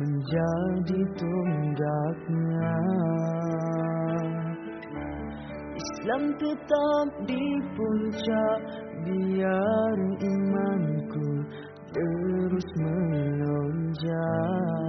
menjadi tunggaknya Islam tetap di puncak biar imanku terus melonjak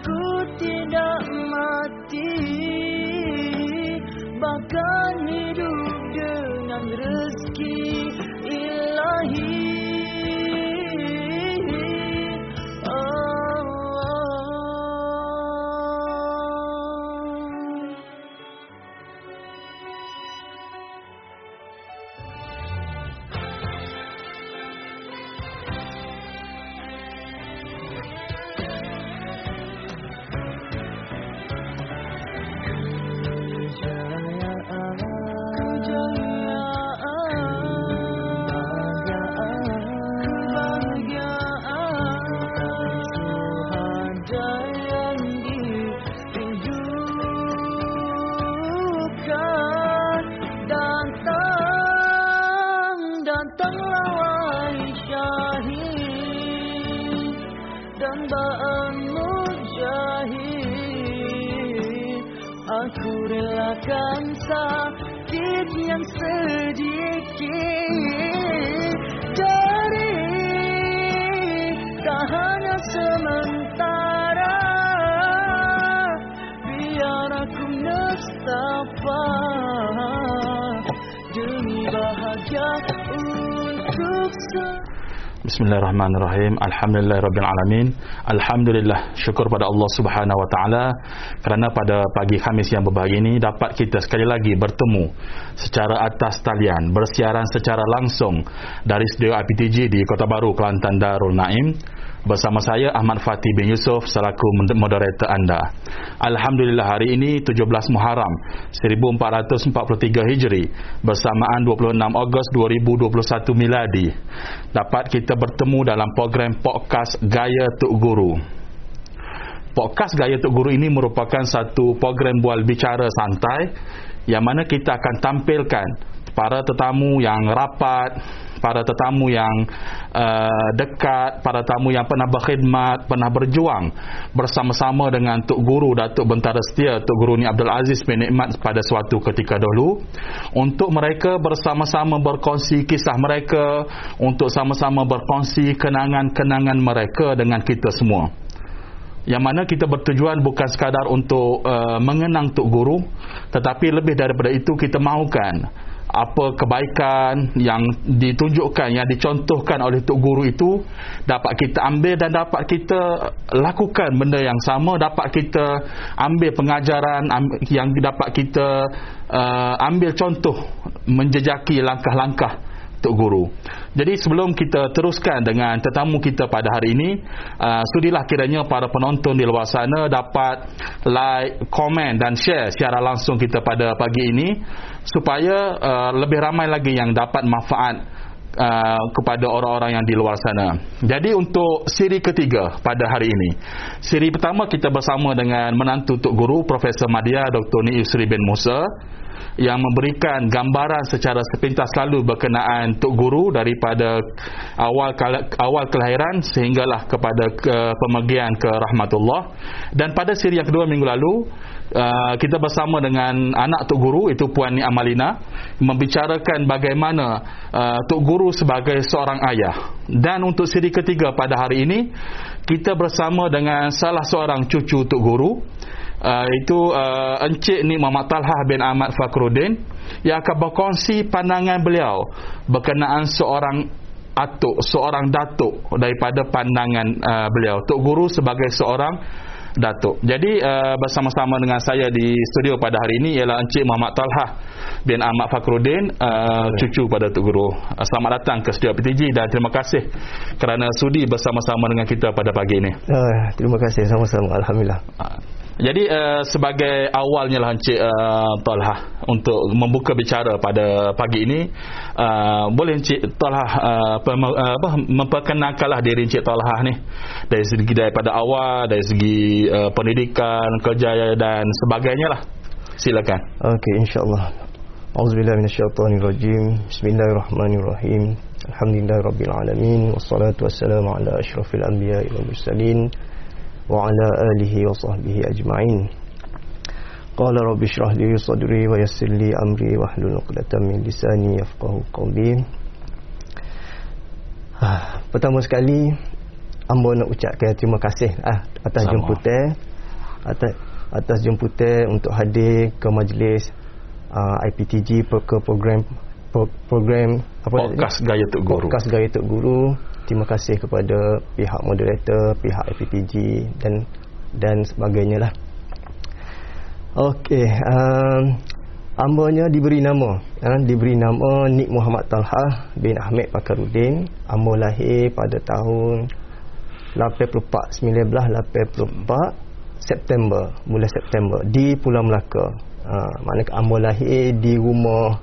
ku tidak mati. Bahkan hidup dengan rezeki Bismillahirrahmanirrahim. Alhamdulillahirabbil Alhamdulillah syukur pada Allah Subhanahu wa taala kerana pada pagi Khamis yang berbahagia ini dapat kita sekali lagi bertemu secara atas talian bersiaran secara langsung dari studio IPTJ di Kota Baru Kelantan Darul Naim bersama saya Ahmad Fatih bin Yusof selaku moderator anda. Alhamdulillah hari ini 17 Muharram 1443 Hijri bersamaan 26 Ogos 2021 miladi. Dapat kita bertemu dalam program podcast Gaya Tuk Guru. Podcast Gaya Tuk Guru ini merupakan satu program bual bicara santai yang mana kita akan tampilkan para tetamu yang rapat, para tetamu yang uh, dekat, para tamu yang pernah berkhidmat, pernah berjuang bersama-sama dengan Tok Guru Datuk Bentara Setia Tok Guru Ni Abdul Aziz bin Nikmat pada suatu ketika dahulu. Untuk mereka bersama-sama berkongsi kisah mereka, untuk sama-sama berkongsi kenangan-kenangan mereka dengan kita semua. Yang mana kita bertujuan bukan sekadar untuk uh, mengenang Tok Guru tetapi lebih daripada itu kita mahukan apa kebaikan yang ditunjukkan yang dicontohkan oleh Tok Guru itu dapat kita ambil dan dapat kita lakukan benda yang sama dapat kita ambil pengajaran yang dapat kita uh, ambil contoh menjejaki langkah-langkah Tok Guru. Jadi sebelum kita teruskan dengan tetamu kita pada hari ini, uh, sudilah kiranya para penonton di luar sana dapat like, komen dan share secara langsung kita pada pagi ini supaya uh, lebih ramai lagi yang dapat manfaat uh, kepada orang-orang yang di luar sana. Jadi untuk siri ketiga pada hari ini. Siri pertama kita bersama dengan menantu Tok Guru Profesor Madya Dr. Ni Yusri bin Musa yang memberikan gambaran secara sepintas lalu berkenaan Tok Guru daripada awal awal kelahiran sehinggalah kepada ke pemergian ke rahmatullah dan pada siri yang kedua minggu lalu uh, kita bersama dengan anak Tok Guru itu Puan Ni Amalina membicarakan bagaimana uh, Tok Guru sebagai seorang ayah dan untuk siri ketiga pada hari ini kita bersama dengan salah seorang cucu Tok Guru uh, itu uh, Encik Nik Muhammad Talhah bin Ahmad Fakruddin yang akan berkongsi pandangan beliau berkenaan seorang atuk, seorang datuk daripada pandangan uh, beliau. Tok Guru sebagai seorang datuk. Jadi uh, bersama-sama dengan saya di studio pada hari ini ialah Encik Muhammad Talhah bin Ahmad Fakruddin uh, cucu pada Tok Guru. Uh, selamat datang ke studio PTG dan terima kasih kerana sudi bersama-sama dengan kita pada pagi ini. Uh, terima kasih sama-sama. Alhamdulillah. Uh. Jadi uh, sebagai awalnya lah Encik uh, Talha untuk membuka bicara pada pagi ini uh, boleh Encik Talha uh, uh, apa, memperkenalkanlah diri Encik Talha ni. Dari segi daripada awal dari segi uh, pendidikan, kerja dan sebagainya lah. Silakan. Okey insyaAllah. Auzubillah minasyaitanirrajim Bismillahirrahmanirrahim. Alhamdulillahirrabbilalamin Wassalatu wassalamu ala ashrafil anbiya wal mursalin وعلى آله وصحبه أجمعين قال رب اشرح لي صدري ويسر لي أمري واحلل عقدة من لساني يفقه قولي Pertama sekali Amba nak ucapkan terima kasih ah, atas Sama. jemputan atas, atas jemputan untuk hadir ke majlis uh, ah, IPTG ke program program apa podcast Gaya Tok Guru. Podcast Gaya Tok Guru terima kasih kepada pihak moderator, pihak FPTG dan dan sebagainya lah. Okey, um, ambanya diberi nama, uh, diberi nama Nik Muhammad Talha bin Ahmed Pakarudin. Ambo lahir pada tahun 84 1984 September, bulan September di Pulau Melaka. Uh, maknanya ambo lahir di rumah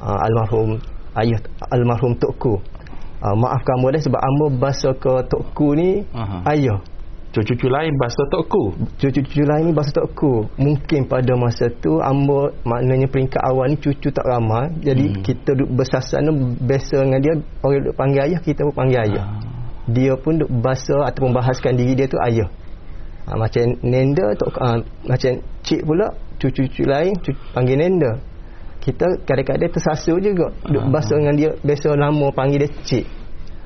uh, almarhum ayah almarhum Tokku uh, maafkan ambo dah sebab ambo bahasa ke tokku ni Aha. ayah. Cucu-cucu lain bahasa tokku? Cucu-cucu lain ni bahasa tokku. Mungkin pada masa tu ambo maknanya peringkat awal ni cucu tak ramai. Jadi hmm. kita duk bersasan biasa dengan dia orang duk panggil ayah kita pun panggil ayah. Ha. dia pun duk bahasa ataupun bahaskan diri dia tu ayah. Ha, macam nenda tok, ha, macam cik pula cucu-cucu lain cucu, panggil nenda kita kadang-kadang tersasar juga duk bahasa dengan dia biasa lama panggil dia cik.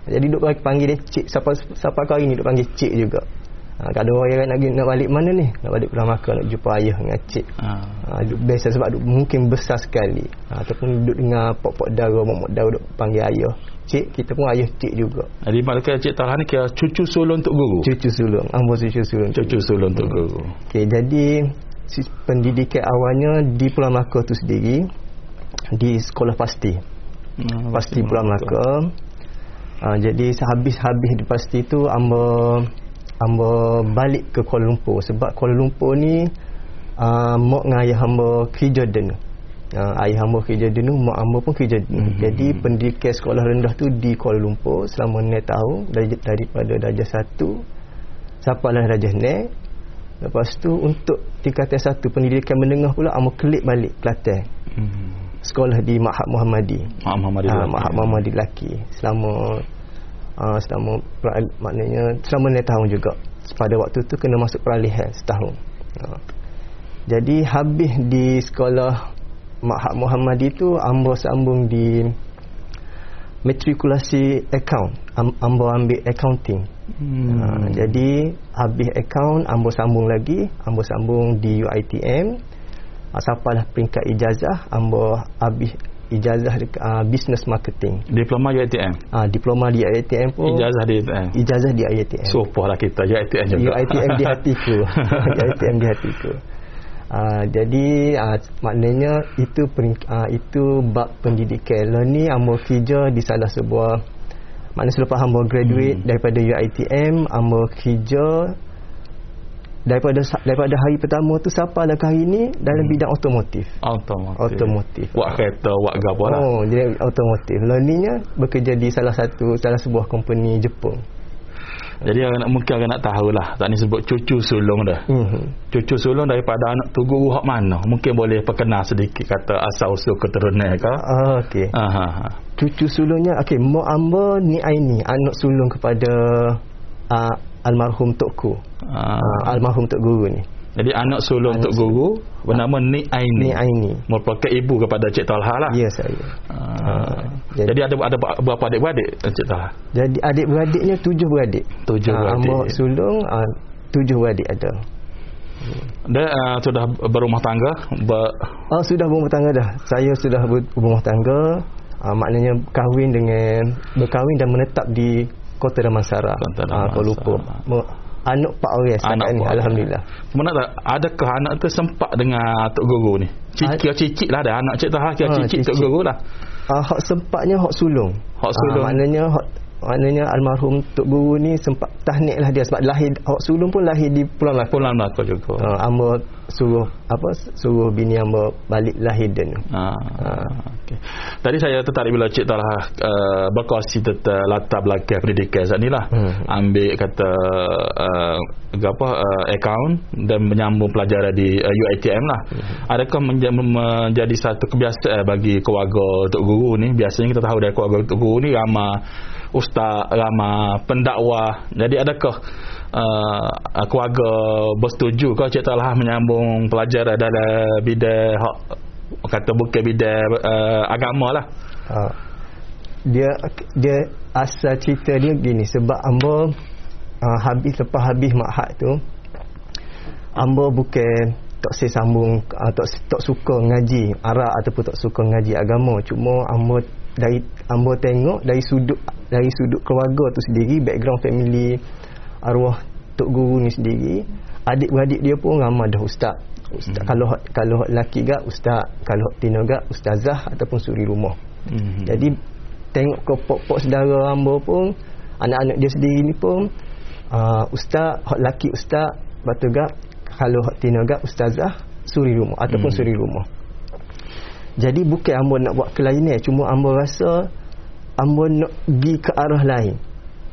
Jadi duk panggil dia cik. Siapa siapa kali ni duk panggil cik juga. Ha, kalau orang yang nak, nak balik mana ni? Nak balik pulang Makkah nak jumpa ayah dengan cik. Ha. Ha, duk biasa sebab duk mungkin besar sekali. Ha, ataupun duk dengar pok-pok dara mak dara duk panggil ayah. Cik kita pun ayah cik juga. Jadi maknanya cik Talha ni kira cucu sulung untuk guru? Cucu sulung. Ambo cucu sulung cucu sulung untuk guru. Okay, jadi pendidikan awalnya di Pulau Makkah tu sendiri di sekolah pasti. Hmm, pasti Pulau Melaka. Uh, jadi sehabis-habis di pasti tu amba amba balik ke Kuala Lumpur. Sebab Kuala Lumpur ni uh, mak dengan ayah hamba kerja denu uh, ayah hamba kerja denu mak hamba pun kerja denu hmm. jadi pendidikan sekolah rendah tu di Kuala Lumpur selama 4 tahun dari, daripada darjah 1 sampailah darjah 4 Lepas tu untuk tingkatan satu pendidikan menengah pula amba kelik balik Kelantan. Hmm sekolah di Mahat Muhammadi. Mahat Muhammadi. Ha, Mahat Muhammadi lelaki. Selama uh, selama maknanya selama 4 tahun juga. Pada waktu tu kena masuk peralihan setahun. Ha. Jadi habis di sekolah Mahat Muhammadi tu ambo sambung di matrikulasi account. Am, ambo ambil accounting. Hmm. Ha, jadi habis account ambo sambung lagi, ambo sambung di UiTM sapalah peringkat ijazah ambo habis ijazah uh, business marketing. Diploma di ITM ah uh, diploma di ITM pun ijazah di ITM ijazah di ITM lah kita di ITM juga. ITM di hatiku. Di ITM di hatiku. Uh, jadi uh, maknanya itu uh, itu bab pendidikan. Learning ambo kerja di salah sebuah maknanya selepas ambo graduate hmm. daripada UiTM ambo kerja daripada daripada hari pertama tu siapa lah hari ni dalam hmm. bidang otomotif. Otomotif. Otomotif. Buat kereta, buat gapo lah. Oh, jadi otomotif. Learningnya bekerja di salah satu salah sebuah company Jepun. Jadi orang nak, mungkin orang nak tahulah. Tak ni sebut cucu sulung dah. Mhm. Cucu sulung daripada anak tu guru hak mana? Mungkin boleh perkenal sedikit kata asal usul keturunan ke? Ah, okey. Aha. ha. Cucu sulungnya okey, mak amba ni Aini, anak sulung kepada uh, almarhum Tokku. Ah. Uh, almarhum Tok Guru ni. Jadi anak sulung Tok Guru bernama Nik Aini. Ni Aini. Merupakan ibu kepada Cik Talha lah. Ya saya. Ah. jadi- Jadi ada ada berapa adik-beradik Cik Talha? Jadi adik-beradiknya tujuh beradik. Tujuh Ah, beradik. Mak sulung uh, tujuh beradik ada. Dia uh, sudah berumah tangga, ber, Oh sudah berumah tangga dah. Saya sudah ber- berumah tangga. Uh, maknanya kahwin dengan berkahwin dan menetap di Kota Damansara. Kota Ah. Damansara. Mo- Anak Pak Ores anak ni alhamdulillah. Mana tak adakah anak tu sempat dengan Tok Guru ni? Cik cicit lah dah anak Cik Talha kira Ah, cicit Tok. Guru lah. Ah hak sempatnya hak sulung. Hak sulung. Ah, maknanya hak maknanya almarhum Tok Guru ni sempat tahnik lah dia sebab lahir hak sulung pun lahir di Pulau Melaka. Pulang Melaka juga. Uh, amba suruh apa suruh bini amba balik lahir dan Ah, Ah. okay. Tadi saya tertarik bila Cik Talha uh, berkongsi tentang latar belakang pendidikan saat ni lah. Hmm. Ambil kata uh, apa uh, account dan menyambung pelajaran di uh, UiTM lah. Hmm. Adakah menja- menjadi satu kebiasaan bagi keluarga Tok Guru ni? Biasanya kita tahu dari keluarga Tok Guru ni ramai ustaz, ramai pendakwah. Jadi adakah uh, keluarga bersetuju ke Cik Talha menyambung pelajaran dalam bidang hak kata bukan bidang uh, agama lah. uh, dia dia asal cerita dia gini sebab amba uh, habis lepas habis mahat tu amba bukan tak saya sambung uh, tak tak suka ngaji Arab ataupun tak suka ngaji agama cuma amba dari amba tengok dari sudut dari sudut keluarga tu sendiri background family arwah tok guru ni sendiri adik-beradik dia pun ramai dah ustaz ustaz Hmm. kalau kalau lelaki gak ustaz kalau tina gak ustazah ataupun suri rumah Hmm. jadi tengok ke pok-pok saudara hamba pun anak-anak dia sendiri ni pun uh, ustaz hak laki ustaz batu gak kalau hak tina gak ustazah suri rumah ataupun Hmm. suri rumah jadi bukan hamba nak buat kelainan cuma hamba rasa hamba nak pergi ke arah lain.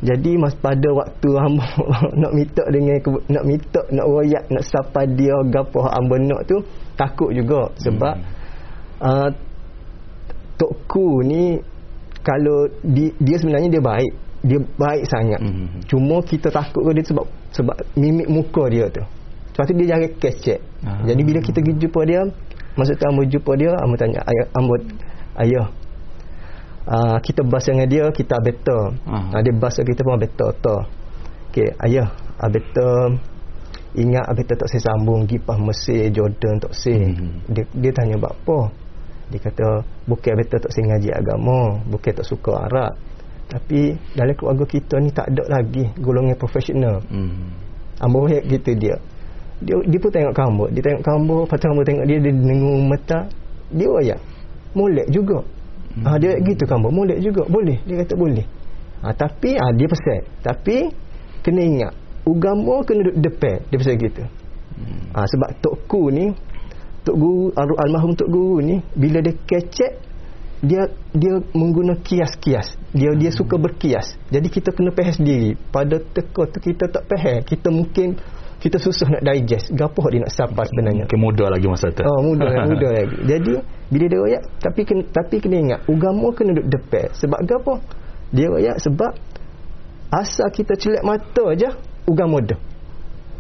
Jadi mas pada waktu hamba nak minta dengan nak minta nak royak nak sapa dia gapo hamba nak tu takut juga. Sebab uh, Tokku ni kalau di, dia sebenarnya dia baik. Dia baik sangat. Mhm. cuma kita takut dia sebab sebab mimik muka dia tu. Sebab tu dia jangan cash check Ah. jadi bila kita pergi jumpa dia masa tu Ambo jumpa dia Ambo tanya ayah Ambo ayah uh, kita bahasa dengan dia kita better. Ah. uh, dia bahasa kita pun better to okey ayah uh, better. Ingat better tak saya sambung pergi pas Mesir Jordan tak saya Mhm. dia, dia tanya buat apa? Dia kata bukan betul tak saya ngaji agama. Bukan tak suka Arab. Tapi dalam keluarga kita ni tak ada lagi golongan profesional. Hmm. Ambo hek gitu dia. Dia dia pun tengok kambo dia tengok kambo patut kambo tengok dia dia dengung mata. Dia royak molek juga hmm. ha, dia gitu kambo molek juga. Boleh dia kata boleh. Ha, tapi ha, dia pesan. Tapi kena ingat agama kena duduk depan. Dia pesan gitu. Hmm. ha, sebab tokku ni tok guru al- almarhum tok guru ni bila dia kecek dia dia mengguna kias-kias. Dia dia suka berkias. Jadi kita kena faham sendiri pada teka tu kita tak faham kita mungkin kita susah nak digest. Gapo dia nak sapa sebenarnya. Mungkin muda lagi masa tu. oh muda muda lagi. Jadi bila dia royak tapi kena, tapi kena ingat agama kena duduk depan sebab gapo dia royak sebab asal kita celak mata aja agama dah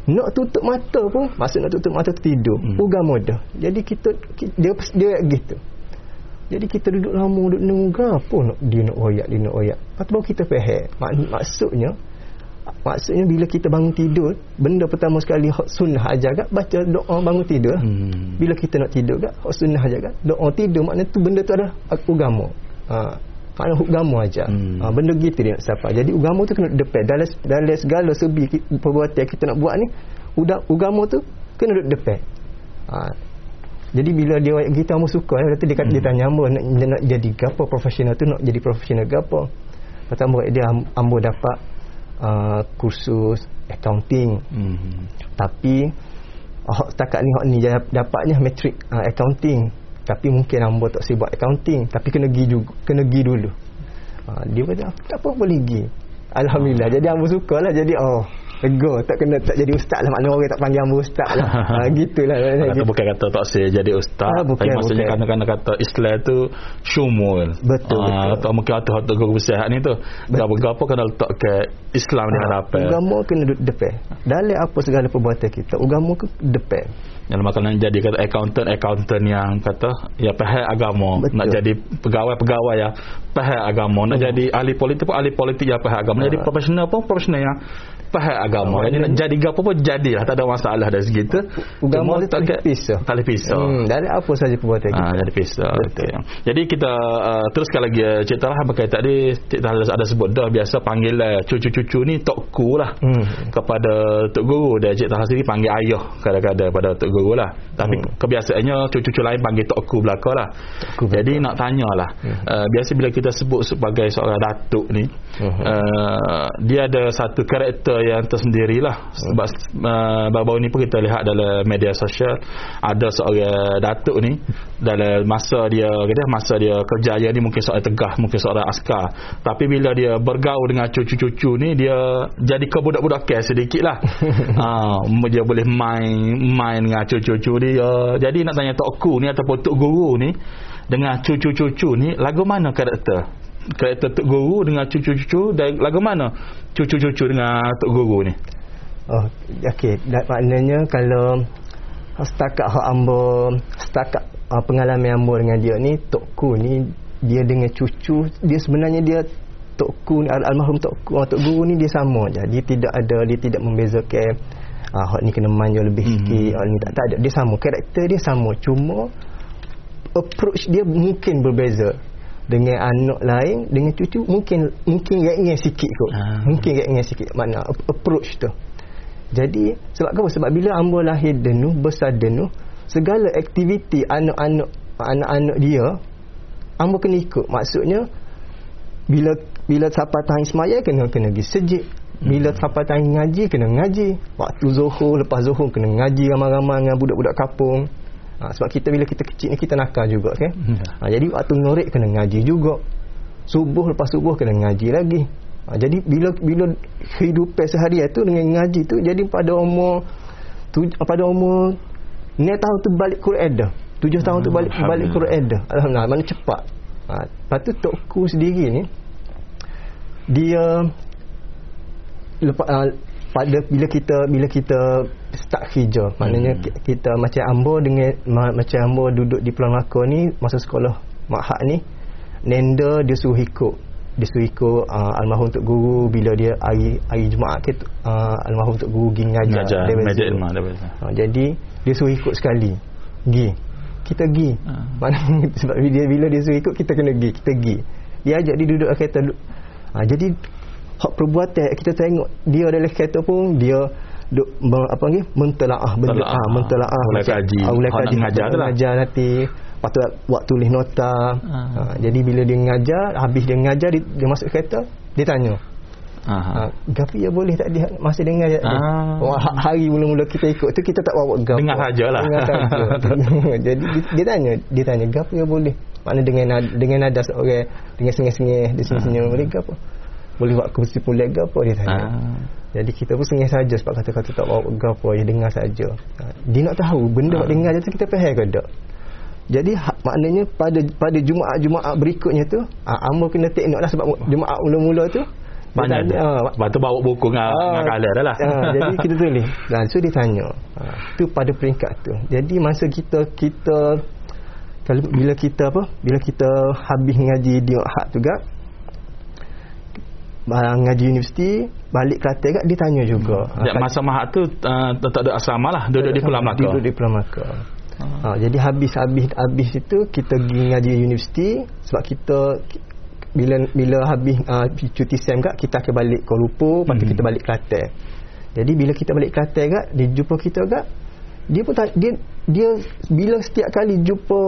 nak tutup mata pun maksud nak tutup mata tu tidur Hmm. agama dah jadi kita ki- dia dia gitu. Jadi kita duduk lama duduk nunggu apa nak dia nak royak dia nak royak. Lepas tu baru kita faham. Mak, maksudnya maksudnya bila kita bangun tidur benda pertama sekali hak sunnah aja kan baca doa bangun tidur. Hmm. bila kita nak tidur kan hak sunnah aja kan doa tidur maknanya tu benda tu ada agama ha maknanya agama aja Hmm. ha, benda gitu dia nak siapa. Jadi agama tu kena depan dalam dalam segala sebi perbuatan kita nak buat ni udah agama tu kena duduk depan ha, jadi bila dia kita ambo suka dia kata dia kata dia Hmm. tanya ambo nak, nak jadi gapo profesional tu? Nak jadi profesional gapo? Pertama dia am- ambo dapat uh, kursus accounting. Hmm. tapi oh, setakat ni hak ni dia dapatnya matric uh, accounting. Tapi mungkin hamba tak sibuk accounting. Tapi kena pergi juga kena pergi dulu. Uh, dia kata tak apa boleh pergi Alhamdulillah. Jadi ambo sukalah. Jadi oh lega tak kena tak jadi ustaz lah makna orang tak panggil ambo ustaz lah. ha, gitulah. Kata Gitu. bukan kata tak saya jadi ustaz. Ah, bukan, Tapi maksudnya bukan. kadang-kadang kata Islam tu syumul. Betul, Ah, betul. Tak mungkin hati hati guru besar ni tu. Gapo-gapo kena letak ke Islam di hadapan. Agama kena duduk depan. Dalam apa segala perbuatan kita, agama ke depan. Dalam makanan jadi kata accountant accountant yang kata ya faham agama Betul. nak jadi pegawai pegawai ya faham agama nak Hmm. jadi ahli politik pun ahli politik yang faham agama nak jadi profesional pun profesional yang faham agama jadi nak jadi gapo pun jadilah tak ada masalah dari segitu Agama tu tak boleh pisah. tak boleh pisah Hmm, dalam apa saja perbuatan kita. Ah, jadi pisah. Okay. Jadi kita uh, teruskan lagi uh, cerita lah berkaitan tadi kita ada, ada sebut dah biasa panggil uh, cucu-cucu ni tokku lah Hmm. kepada tok guru dan cik Tahir sendiri panggil ayah kadang-kadang pada tok guru lah tapi Hmm. kebiasaannya cucu-cucu lain panggil tokku belaka lah Tokku jadi nak tanya lah Hmm. uh, biasa bila kita sebut sebagai seorang datuk ni Hmm. uh, dia ada satu karakter yang tersendiri lah sebab uh, baru-baru ni pun kita lihat dalam media sosial ada seorang datuk ni dalam masa dia kata masa dia kerjaya ni mungkin seorang tegah mungkin seorang askar. Tapi bila dia bergaul dengan cucu-cucu ni dia jadi kebudak-budakan sedikit lah ha, dia boleh main main dengan cucu-cucu dia. Jadi nak tanya Tok Ku ni ataupun Tok Guru ni dengan cucu-cucu ni lagu mana karakter karakter Tok Guru dengan cucu-cucu dan lagu mana? Cucu-cucu dengan Tok Guru ni. Oh, okey. Da- Maknanya kalau setakat hak ambo setakat uh, pengalaman ambo dengan dia ni tokku ni dia dengan cucu dia sebenarnya dia tokku ni al- almarhum tokku uh, tok guru ni dia sama je. Dia tidak ada dia tidak membezakan uh, hak ni kena manja lebih Mhm. sikit hak ni tak, tak ada. Dia sama. Karakter dia sama. Cuma approach dia mungkin berbeza dengan anak lain dengan cucu mungkin mungkin ringan sikit kot. Ah. mungkin ringan sikit. Makna ap- approach tu. Jadi sebab apa? Sebab bila ambo lahir denu besar denu segala aktiviti anak-anak anak-anak dia ambo kena ikut. Maksudnya bila bila sampai time semaya kena kena pergi sejik. Bila sampai time ngaji kena ngaji. Waktu zuhur lepas zuhur kena ngaji ramai-ramai dengan budak-budak kampung ha, sebab kita bila kita kecil ni kita nakal juga kan Hmm. ha, jadi waktu norek kena ngaji juga. Subuh lepas subuh kena ngaji lagi. Ha, jadi bila bila kehidupan seharian tu dengan ngaji tu jadi pada umur tu, pada umur ni tahun tu balik Quran dah. Tujuh tahun tu balik balik. Quran dah. Alhamdulillah mana cepat. Ha, lepas tu tokku sendiri ni dia lepas uh, pada bila kita bila kita start kerja maknanya Hmm. ki- kita macam ambo dengan ma, macam ambo duduk di Pulau Melaka ni masa sekolah makhak ni nenda dia suruh ikut dia suruh ikut uh, almarhum tok guru bila dia hari hari Jumaat ke uh, almarhum tok guru pergi ngajar ngajar Dia ilmu dia Ha, jadi dia suruh ikut sekali. Gi. Kita gi. Ha. Mana sebab dia bila dia suruh ikut kita kena gi, kita gi. Dia ajak dia duduk kereta. Ha, jadi hak perbuatan kita tengok dia dalam kereta pun dia duk apa lagi mentelaah benda Telaah. ah mentelaah Ulai macam- kaji. ah, ulai kaji mengajar tu lah. mengajar nanti lepas tu buat tulis nota Ah. ha, jadi bila dia mengajar habis dia mengajar dia, dia masuk kereta dia tanya Aha. Ha, gapi ya boleh tak dia masih dengar je. Ah. Wah, ha- hari mula-mula kita ikut tu kita tak bawa gapi. Dengar sajalah. Dengar saja. Jadi dia, dia tanya, dia tanya gapi ya boleh. Mana dengan dengan nada seorang dengan sengih-sengih dia senyum-senyum boleh ke apa? Boleh buat kursi ke apa dia tanya. Ah. Jadi kita pun sengih saja sebab kata-kata tak bawa gapo dia dengar saja. Ha, dia nak tahu benda Ah. ah. dengar tu kita faham ke tak? Jadi ha, maknanya pada pada Jumaat-Jumaat berikutnya tu, ah ambo kena tengoklah sebab Jumaat mula-mula tu banyak dia ah, lepas tu bawa buku dengan, Ah, dengan colour dah lah ah, jadi kita tulis. Dan so dia tanya. Ha, tu pada peringkat tu. Jadi masa kita kita kalau bila kita apa? Bila kita habis ngaji di Ahad tu gak ngaji universiti balik Kelantan gak dia tanya juga. Ya, masa mahat tu uh, tak ada asrama lah duduk di Pulau Melaka Duduk di Pulau Melaka. Ha, jadi habis habis habis itu kita pergi ngaji universiti sebab kita bila bila habis uh, cuti sem gak kita akan balik Kuala Lumpur lepas Mhm. kita balik Kelantan. Jadi bila kita balik Kelantan gak dia jumpa kita gak dia pun ta- dia dia bila setiap kali jumpa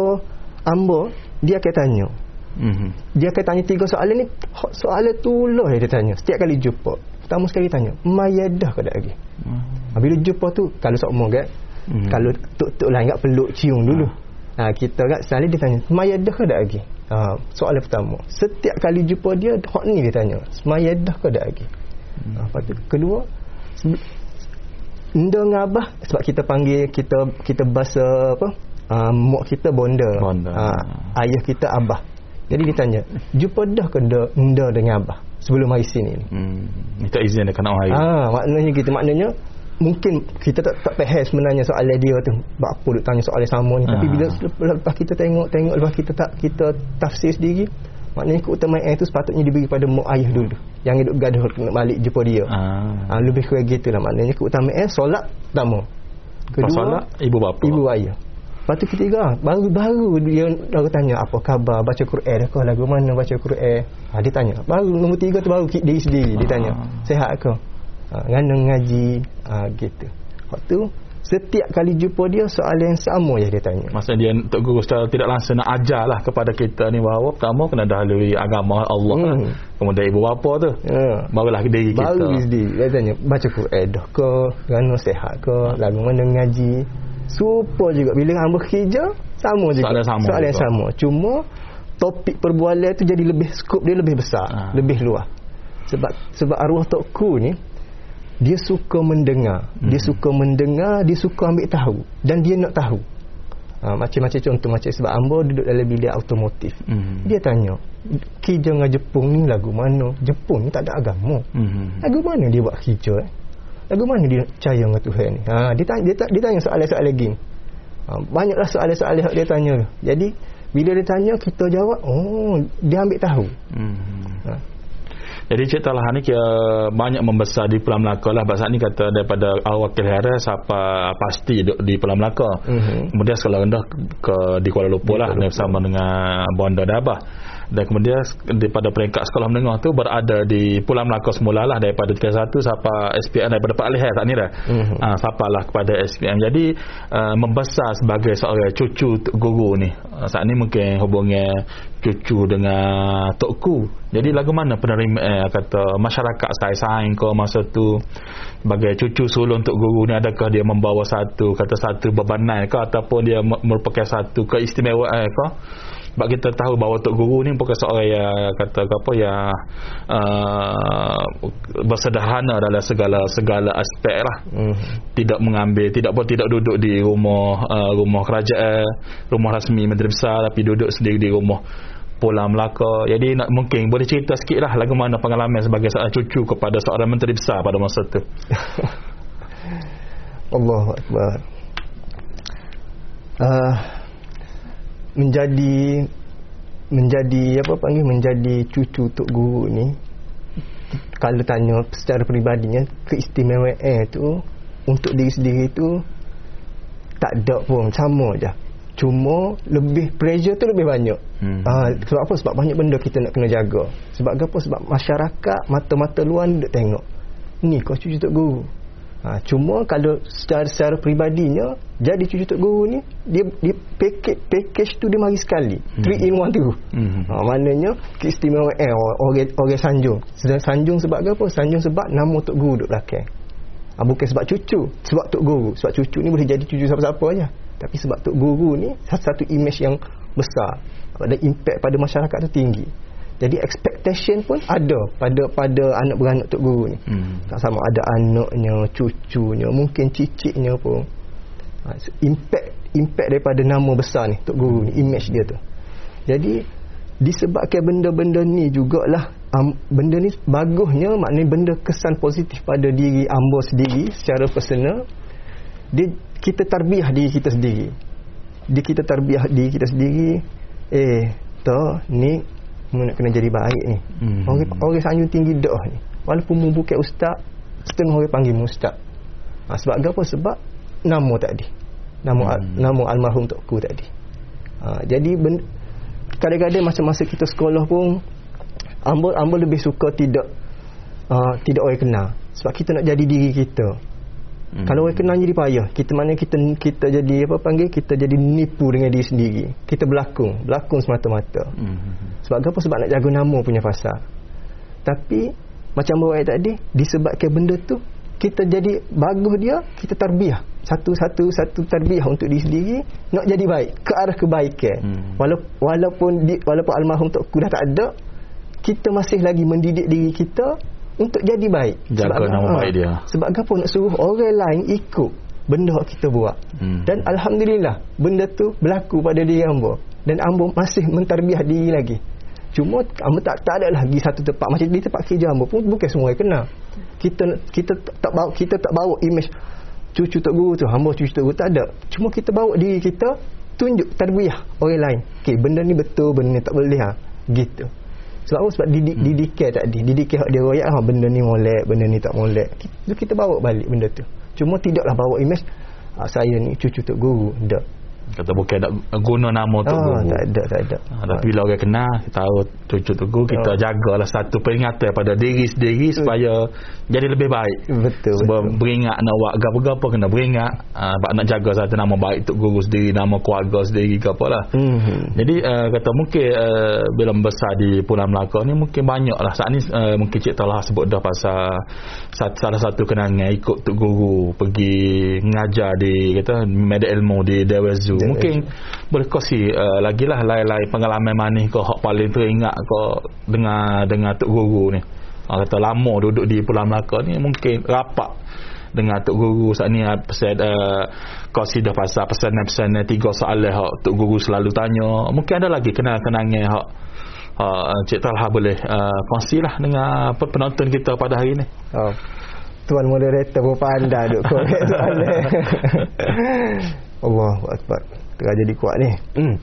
Ambo dia akan tanya Mhm. dia akan tanya tiga soalan ni soalan tu lah dia tanya. Setiap kali jumpa pertama sekali tanya mayadah ke tak lagi? Ha, bila jumpa tu kalau sokmo kan Hmm. kalau tok-tok lain kat peluk cium dulu. Ha, kita kat sekali dia tanya mayadah ke tak lagi? Ha, soalan pertama. Setiap kali jumpa dia hak ni dia tanya mayadah ke tak lagi? Hmm. lepas tu? Kedua Nda dengan abah sebab kita panggil kita kita bahasa apa? Uh, mak kita bonda, bonda. Uh, ayah kita abah jadi dia tanya jumpa dah ke nda dengan abah sebelum hari sini ni hmm. minta izin dekat nak hari. Ah, maknanya gitu. Maknanya mungkin kita tak tak faham sebenarnya soalan dia tu. Buat apa duk tanya soalan sama ni. Tapi bila lepas kita tengok tengok lepas kita tak kita tafsir sendiri maknanya keutamaan itu sepatutnya diberi pada mak ayah dulu. Yang hidup gaduh kena balik jumpa dia. Ah. lebih kurang gitulah maknanya keutamaan solat pertama. Kedua solat ibu bapa. ibu ayah Lepas tu ketiga Baru-baru dia Baru tanya Apa khabar? Baca Quran? Ke Lagu mana baca Quran? Ha, Dia tanya. Baru nombor tiga tu Baru diri sendiri Dia tanya. Ah. Sehat ke? Ha, Ngana ngaji. Ha, Gitu. Waktu Setiap kali jumpa dia Soalan yang sama je dia tanya. Maksudnya dia Tok Guru secara tidak langsung Nak ajar lah kepada kita ni Bahawa pertama Kena dahului agama Allah hmm. lah. Kemudian ibu bapa tu ya. Barulah diri kita. Baru diri Dia tanya Baca Quran dah ke? Ngana sehat ke? Lagu mana ngaji Super juga. Bila hamba kerja Sama juga. Soalan sama Soalan sama. Cuma Topik perbualan tu jadi lebih Skop dia lebih besar. Ha. Lebih luas. Sebab sebab arwah Tokku ni dia suka mendengar. Hmm. dia suka mendengar dia suka ambil tahu. Dan dia nak tahu. Ha, macam-macam contoh macam sebab Ambo duduk dalam bilik automotif. Hmm. dia tanya kerja dengan Jepun ni lagu mana? Jepun ni tak ada agama. Hmm. lagu mana dia buat kerja eh? Lagu mana dia percaya dengan Tuhan ni ha, dia, tanya, dia, dia tanya soalan-soalan lagi ha, banyaklah soalan-soalan yang dia tanya jadi bila dia tanya kita jawab oh dia ambil tahu hmm. ha. Jadi Cik Talha ni kira banyak membesar di Pulau Melaka lah. Bahasa ni kata daripada awal kira siapa pasti duduk di Pulau Melaka. Mm-hmm. Kemudian sekolah rendah ke di Kuala Lumpur lah bersama dengan Bondo Dabah dan kemudian daripada peringkat sekolah menengah tu berada di Pulau Melaka semula lah daripada 31 sampai SPM daripada Pak Alih tak ni dah. Mm-hmm. uh, sampai lah kepada SPM jadi uh, membesar sebagai seorang cucu guru ni. Uh, saat ni mungkin hubungnya cucu dengan Tok Ku. Jadi lagu mana penerima eh, kata masyarakat saya saing ke masa tu? Sebagai cucu sulung Tok Guru ni adakah dia membawa satu kata satu bebanan ke ataupun dia merupakan satu keistimewaan ke sebab kita tahu bahawa Tok Guru ni bukan seorang yang kata apa yang uh, bersederhana dalam segala segala aspek lah. Mm. tidak mengambil tidak pun tidak duduk di rumah uh, rumah kerajaan rumah rasmi menteri besar tapi duduk sendiri di rumah Pulau Melaka. Jadi nak, mungkin boleh cerita sikit lah lagu mana pengalaman sebagai seorang cucu kepada seorang menteri besar pada masa tu. Allah Akbar. Uh, menjadi menjadi apa panggil menjadi cucu tok guru ni kalau tanya secara peribadinya keistimewaan tu untuk diri sendiri tu tak ada pun sama aja cuma lebih pressure tu lebih banyak. Hmm. uh, sebab apa? Sebab banyak benda kita nak kena jaga. Sebab apa? Sebab masyarakat mata-mata luar duk tengok ni kau cucu tok guru Ha, cuma kalau secara secara peribadinya jadi cucu tok guru ni dia dia package package tu dia mari sekali. Hmm. Three in one tu. Hmm. Ha, maknanya keistimewaan eh, orang orang sanjung. Sedang sanjung sebab apa? Sanjung sebab nama tok guru duk belakang. Ha, bukan sebab cucu, sebab tok guru. Sebab cucu ni boleh jadi cucu siapa-siapa aja. Tapi sebab tok guru ni satu image yang besar. Ada impact pada masyarakat tu tinggi. Jadi expectation pun ada pada pada anak beranak tok guru ni. Hmm. Tak sama ada anaknya, cucunya, mungkin cicitnya pun. Ha, impact impact daripada nama besar ni tok guru ni, image dia tu. Jadi disebabkan benda-benda ni jugalah um, benda ni bagusnya maknanya benda kesan positif pada diri ambo sendiri secara personal dia kita tarbiah diri kita sendiri. Di kita tarbiah diri kita sendiri eh to ni mu nak kena jadi baik ni. Hmm. Orang orang sanjung tinggi dah ni. Walaupun mu bukan ustaz, setengah orang panggil mu ustaz. Ha, sebab apa? Sebab nama tadi. Nama hmm. nama almarhum tokku tadi. Ha, jadi kadang-kadang masa-masa kita sekolah pun ambo ambo lebih suka tidak uh, tidak orang kenal sebab kita nak jadi diri kita Hmm. Kalau orang kenal jadi payah. Kita mana kita kita jadi apa panggil? Kita jadi nipu dengan diri sendiri. Kita berlakon, berlakon semata-mata. Hmm. Sebab apa? Sebab nak jaga nama punya fasa. Tapi macam bawa tadi, disebabkan benda tu kita jadi bagus dia, kita terbiah. Satu-satu satu terbiah untuk diri sendiri nak jadi baik ke arah kebaikan. Hmm. Walaupun walaupun di, walaupun almarhum tok dah tak ada, kita masih lagi mendidik diri kita untuk jadi baik. Jaga Sebab- nama ha, baik dia. Sebab apa nak suruh orang lain ikut benda kita buat. Hmm. Dan alhamdulillah benda tu berlaku pada diri hamba dan hamba masih mentarbiah diri lagi. Cuma hamba tak tak ada lagi satu tempat macam di tempat kerja hamba pun bukan semua yang kenal. Kita kita tak- tak bawa kita tak bawa image cucu tok guru tu hamba cucu tok guru tak ada. Cuma kita bawa diri kita tunjuk tarbiah orang lain. Okey benda ni betul benda ni tak boleh ha. Gitu. Sebab apa? Sebab didik, Hmm. didikan tadi. Didikan hak dia royak ha, benda ni molek, benda ni tak molek. Kita, kita bawa balik benda tu. Cuma tidaklah bawa image ah, saya ni cucu tok guru. Tak. Kata bukan nak guna nama tu Ah, guru. tak ada, tak ada. Ha, tapi bila orang kenal, kita tahu cucu tu guru, kita Oh. jagalah satu peringatan pada diri sendiri supaya jadi lebih baik. Betul, Sebab betul. beringat nak buat gapo-gapo kena beringat. Ha, nak jaga satu nama baik tu guru sendiri, nama keluarga sendiri ke apa lah. Hmm. Jadi uh, kata mungkin uh, bila membesar di Pulau Melaka ni mungkin banyak lah saat ni uh, mungkin Cik Talah sebut dah pasal sat, salah satu kenangan ikut Tok Guru pergi mengajar di kata media ilmu di Dewa Zoo Dewa mungkin boleh kongsi uh, lagi lah lain-lain pengalaman manis kau hak paling teringat kau dengan dengan Tok Guru ni uh, kata lama duduk di Pulau Melaka ni mungkin rapat dengan Tok Guru saat ni uh, pesan uh, kau dah pasal pesanan-pesanan tiga soalan hak Tok Guru selalu tanya mungkin ada lagi kenal-kenangan hak uh, Cik Talha boleh uh, kongsilah dengan apa, penonton kita pada hari ni Oh. Tuan moderator pun pandai duk korek soalan. Allahu akbar. Tengah jadi kuat ni. Hmm.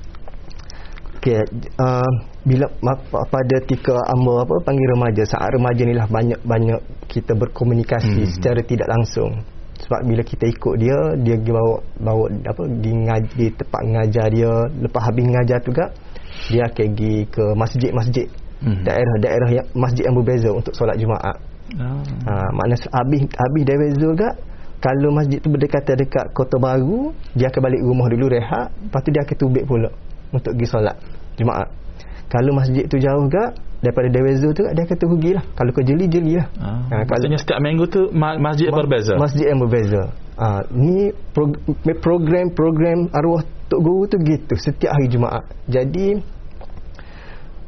Okey, uh, bila pada tika amba apa panggil remaja, saat remaja ni lah banyak-banyak kita berkomunikasi Hmm. secara tidak langsung. Sebab bila kita ikut dia, dia pergi bawa bawa apa di ngaji di tempat ngajar dia, lepas habis ngajar tu gak dia akan pergi ke masjid-masjid. Hmm. Daerah-daerah yang masjid yang berbeza untuk solat Jumaat. ah. Ha, makna habis habis dari Zul gak kalau masjid tu berdekatan dekat Kota Baru, dia akan balik rumah dulu rehat, lepas tu dia akan tubik pula untuk pergi solat Jumaat. Kalau masjid tu jauh gak daripada Dewa Zul tu dia akan terrugi lah. Kalau kau jeli jeli lah. Ah. Ha, kalau Maksudnya setiap minggu tu ma- masjid ma- berbeza Masjid yang berbeza. Ha, ni prog- program-program arwah Tok Guru tu gitu setiap hari Jumaat. Jadi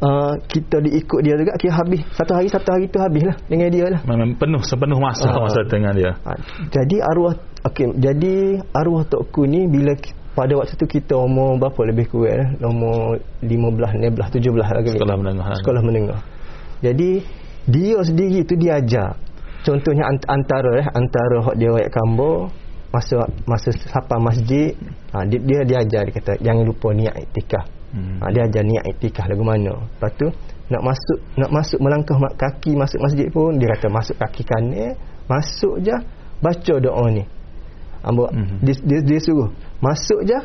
uh, kita diikut dia juga kira habis satu hari satu hari tu habis lah dengan dia lah. memang penuh sepenuh masa Ah. masa dengan dia Ha, jadi arwah okey jadi arwah tokku ni bila pada waktu tu kita umur berapa lebih kurang eh? umur 15 16 17 lagi Sekolah menengah. sekolah menengah jadi dia sendiri tu dia ajar contohnya ant- antara eh antara hak dia ayat kambo masa masa sapa masjid ha, dia, dia dia ajar dia kata jangan lupa niat iktikaf Hmm. ha, dia ajar niat iktikaf lagu mana. Lepas tu nak masuk nak masuk melangkah kaki masuk masjid pun dia kata masuk kaki kanan masuk je baca doa ni. Ambo, Mhm. dia, dia, dia suruh masuk je.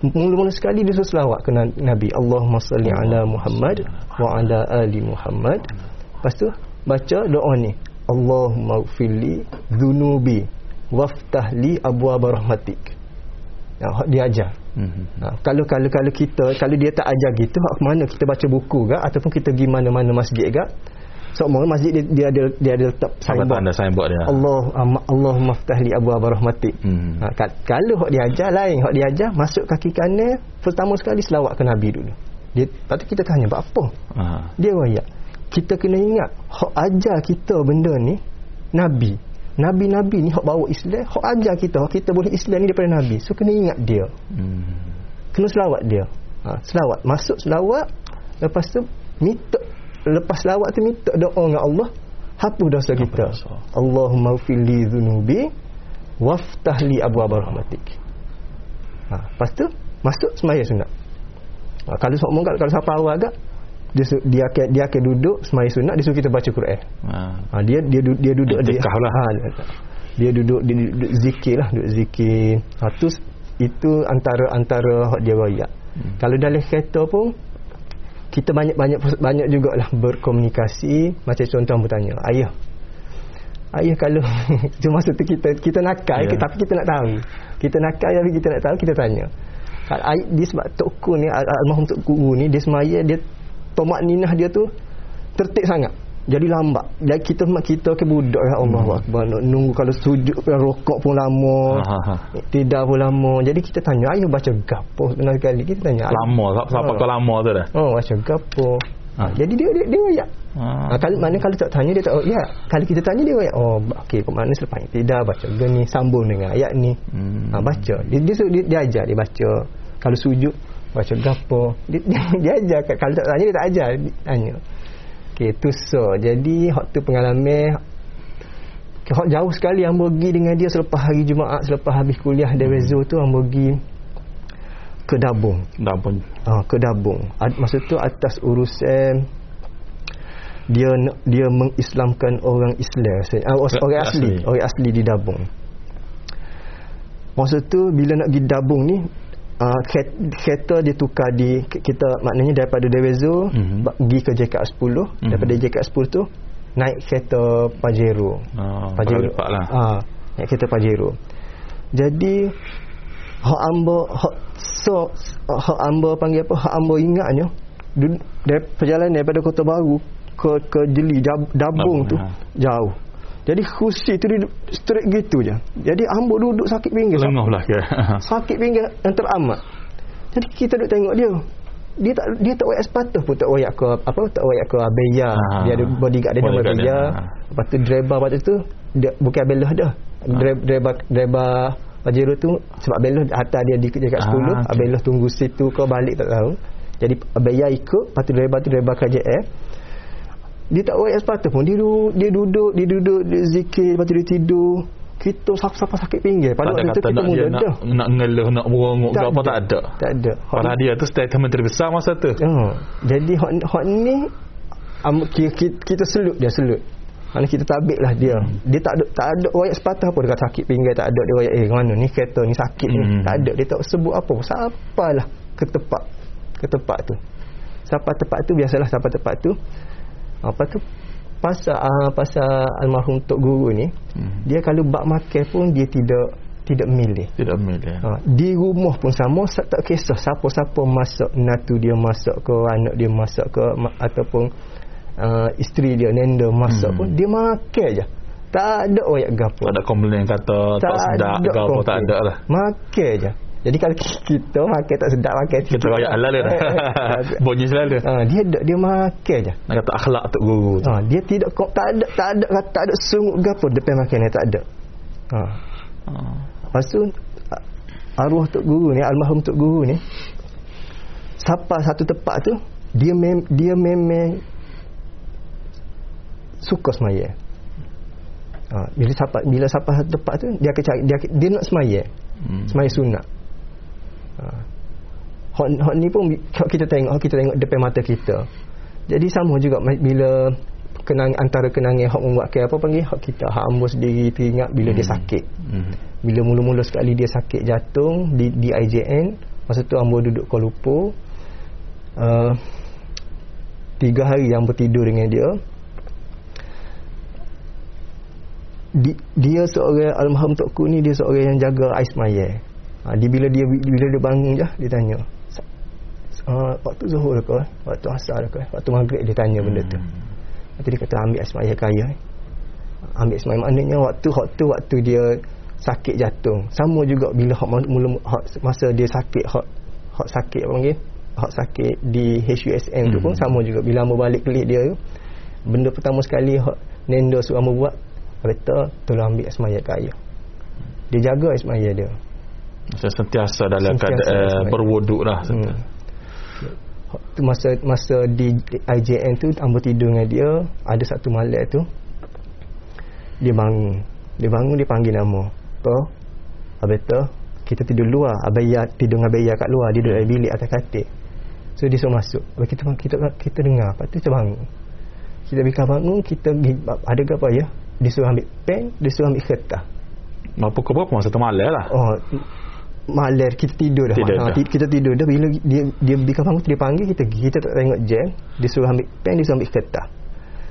Mula-mula sekali dia suruh selawat ke Na- Nabi. Allahumma salli ala Muhammad wa ala ali Muhammad. Lepas tu baca doa ni. Allahumma gfirli dhunubi waftah li abwaab rahmatik. Ya, dia ajar Hmm. Ha, kalau kalau kalau kita kalau dia tak ajar gitu mana kita baca buku ke ataupun kita pergi mana-mana masjid ke semua masjid dia, dia ada dia ada letak signboard tanda signboard dia Allah um, Allahumma ftah li abwaab rahmatik Hmm. ha, ka- kalau hak dia ajar lain hak dia ajar masuk kaki kanan pertama sekali selawat ke nabi dulu dia patut kita tanya buat apa Ah. dia royak kita kena ingat hak ajar kita benda ni nabi Nabi-Nabi ni hak bawa Islam hak ajar kita kita boleh Islam ni daripada Nabi. So kena ingat dia. Hmm. kena selawat dia. Ha, selawat. Masuk selawat lepas tu minta lepas selawat tu minta doa dengan Allah hapus dosa kita. Allahumma fili dhunubi waftah li abwaab rahmatik. Ha, lepas tu masuk semaya sunat. Ha, kalau sok kalau siapa awal agak dia dia akan dia akan duduk semaya sunat dia suruh kita baca Quran Ah. ha, dia dia dia duduk dia Iktikaf lah. ha, dia, dia duduk dia duduk zikir lah duduk zikir ha, tu itu antara antara hak dia royak Hmm. kalau dalam kereta pun kita banyak banyak banyak jugalah berkomunikasi macam contoh aku tanya ayah ayah kalau cuma masa tu kita kita nakal yeah. tapi kita nak tahu kita nakal tapi kita nak tahu kita tanya ayah, dia sebab tokku ni al- almarhum tok guru ni dia semaya dia tomak ninah dia tu tertib sangat jadi lambat dan kita kita ke budak ya Allah Hmm. akbar nak nunggu kalau sujud rokok pun lama Ha, ha, ha. tidak pun lama jadi kita tanya ayah baca gapo sebenarnya kali kita tanya Lama, siapa Ha. kau lama tu dah? Oh, baca gapo. Ha, jadi dia dia, dia royak. Ha. kalau mana kalau tak tanya dia tak royak. Kalau kita tanya dia royak. Oh, okey, ke mana selepas ini? Tidak baca. Gini sambung dengan ayat ni. Hmm. Ha, baca. Dia, dia, dia, dia ajar dia baca. Kalau sujud baca gapo. Dia, dia, dia ajar. Kalau tak tanya dia tak ajar. Dia tanya. Okey, tu so. Jadi hak tu pengalaman hak jauh sekali yang pergi dengan dia selepas hari Jumaat selepas habis kuliah di Rezo tu yang pergi ke Dabung Dah pun. ha, ke Dabung Ad, masa tu atas urusan dia dia mengislamkan orang Islam uh, orang asli, asli. orang asli di Dabung masa tu bila nak pergi Dabung ni uh, kereta dia tukar di kita maknanya daripada Dewezo Mhm. mm-hmm. pergi ke JKS 10 mm-hmm. daripada JKS 10 tu naik kereta Pajero Oh, Pajero lepak lah. ha, naik kereta Pajero jadi hak amba hak so hak amba panggil apa hak amba ingatnya dari perjalanan daripada Kota Baru ke ke Jeli Dab, Dabung, Dabung tu ha. jauh jadi kursi tu dia straight gitu je. Jadi amba duduk sakit pinggir. Lengah lah kira. sakit pinggir yang teramat. Jadi kita duduk tengok dia. Dia tak dia tak wayak sepatah pun tak wayak ke apa tak wayak ke abeya Ah. dia ada bodyguard dia nama dia, abeya ah. lepas tu driver lepas tu dia bukan belah dah driver driver driver Pajero tu sebab belah atas dia di dekat 10 Ah, ah, okey. belah tunggu situ ke balik tak tahu. Jadi abeya ikut lepas tu driver tu driver KJF dia tak wayak sepatah pun dia duduk dia duduk dia duduk dia zikir lepas tu dia tidur kita siapa sakit pinggir pada ada waktu tu kata kita nak dia mula nak, dah nak ngeluh, nak berongok ke apa tak ada. tak ada Padahal dia tu statement terbesar masa tu. Ha, jadi hot, hot ni um, kita, kita, kita selut dia selut. Mana kita tabik lah dia. Dia tak ada tak ada royak sepatah pun dekat sakit pinggir tak ada dia royak eh mana ni kereta ni sakit ni. Hmm. Tak ada dia tak sebut apa pun. Siapalah ke tempat ke tempat tu. Siapa tempat tu biasalah siapa tempat tu. Apa tu pasal uh, pasal almarhum Tok Guru ni Hmm. dia kalau bak makan pun dia tidak tidak milih. Tidak milih. Ha, di rumah pun sama sa- tak kisah siapa-siapa masak natu dia masak ke anak dia masak ke ma- ataupun uh, isteri dia nenda masak Hmm. pun dia makan je tak ada oyak gapo Tak ada komplain kata tak, sedap ke apa tak ada lah. makan je jadi kalau kita makan tak sedap makan Kita royak halal dia. Bunyi selalu. ha, dia ada dia makan je Nak kata akhlak tok guru tu. ha, dia tidak ko- tak ada tak ada tak ada sungut gapo depan makan ni tak ada ha Ah. Lepas tu a- arwah Tok Guru ni, almarhum Tok Guru ni siapa satu tempat tu dia mem, dia memang suka semaya. Ha, bila siapa bila siapa satu tempat tu dia akan cari dia dia nak semaya. Hmm. Semaya sunat. Ha. Hak, hak ni pun hak kita tengok hak kita tengok depan mata kita. Jadi sama juga bila kenang antara kenangan hak membuatkan apa panggil hak kita hak ambo sendiri teringat bila dia sakit Hmm. bila mula-mula sekali dia sakit jantung di, di IJN masa tu ambo duduk Kuala Lumpur uh, tiga hari yang bertidur dengan dia di, dia seorang almarhum Tok Ku ni dia seorang yang jaga ais maya ha, dia bila dia bila dia bangun je dia tanya. Uh, waktu zuhur ke waktu asar ke waktu maghrib dia tanya benda tu. Lepas tu dia kata ambil ais maya kaya. Ambil ais maya maknanya waktu waktu waktu dia sakit jantung. Sama juga bila hak mula hak masa dia sakit hak hak sakit apa panggil? Hak sakit di HUSM tu pun Hmm. sama juga. Bila hamba balik kelik dia tu benda pertama sekali hak nendo suruh hamba buat kata tolong ambil asmaya kaya. Dia jaga asmaya dia sentiasa dalam Sentiasa keadaan berwuduk lah. hmm. Tu masa masa di IJN tu hamba tidur dengan dia ada satu malam tu dia bangun. Dia bangun dia panggil nama. Apa? Abeta kita tidur luar. Abaya tidur dengan Abaya kat luar. Dia duduk dalam bilik atas katil. So dia suruh masuk. Lepas kita kita kita dengar. Lepas tu kita bangun. Kita bila bangun kita ada ke apa ya? Dia suruh ambil pen dia suruh ambil kertas. Apa ke berapa masa tu malam lah. Oh, malam kita tidur dah. Tidur ha, dah. kita tidur dah bila dia dia bila bangun dia panggil kita. Kita tak tengok jam, dia suruh ambil pen, dia suruh ambil kertas.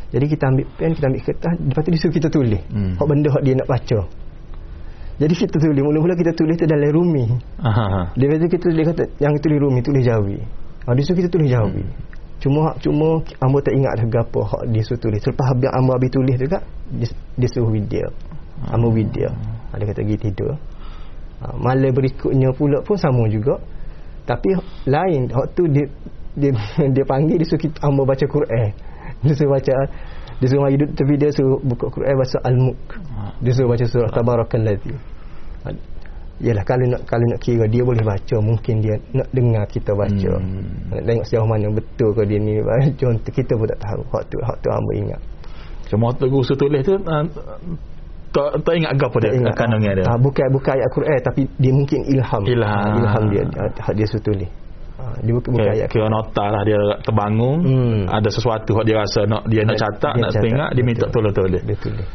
Jadi kita ambil pen, kita ambil kertas, lepas tu dia suruh kita tulis. Hmm. Hak benda hak dia nak baca. Jadi kita tulis, mula-mula kita tulis tu dalam rumi. Aha. Dia kata kita dia kata yang tulis rumi tulis Jawi. Ha, dia suruh kita tulis Jawi. Cuma cuma ambo tak ingat dah gapo hak dia suruh tulis. Selepas habis ambo habis tulis dekat dia, dia suruh video. Ambo video. Ha, dia kata pergi tidur. Ha, malam berikutnya pula pun sama juga. Tapi lain hak tu dia dia dia panggil dia suruh kita hamba baca Quran dia suruh baca dia suruh mari duduk tepi dia suruh buka Quran baca Al-Mulk dia suruh baca surah Tabarakalladzi Yalah kalau nak kalau nak kira dia boleh baca mungkin dia nak dengar kita baca. Hmm. Nak tengok sejauh mana betul ke dia ni contoh kita pun tak tahu. Hak tu hak tu hamba ingat. Cuma tu guru tulis tu uh, tak tak ingat apa dia ingat, kandungnya dia. Ah bukan bukan ayat Quran tapi dia mungkin ilham. Ilham, ah, ilham dia hak dia tulis. Ah, dia bukan bukan ayat. Kira nota lah dia terbangun hmm. ada sesuatu hak dia rasa nak dia nak catat dia nak catat, tengok dia minta tolong tulis. Dia tulis.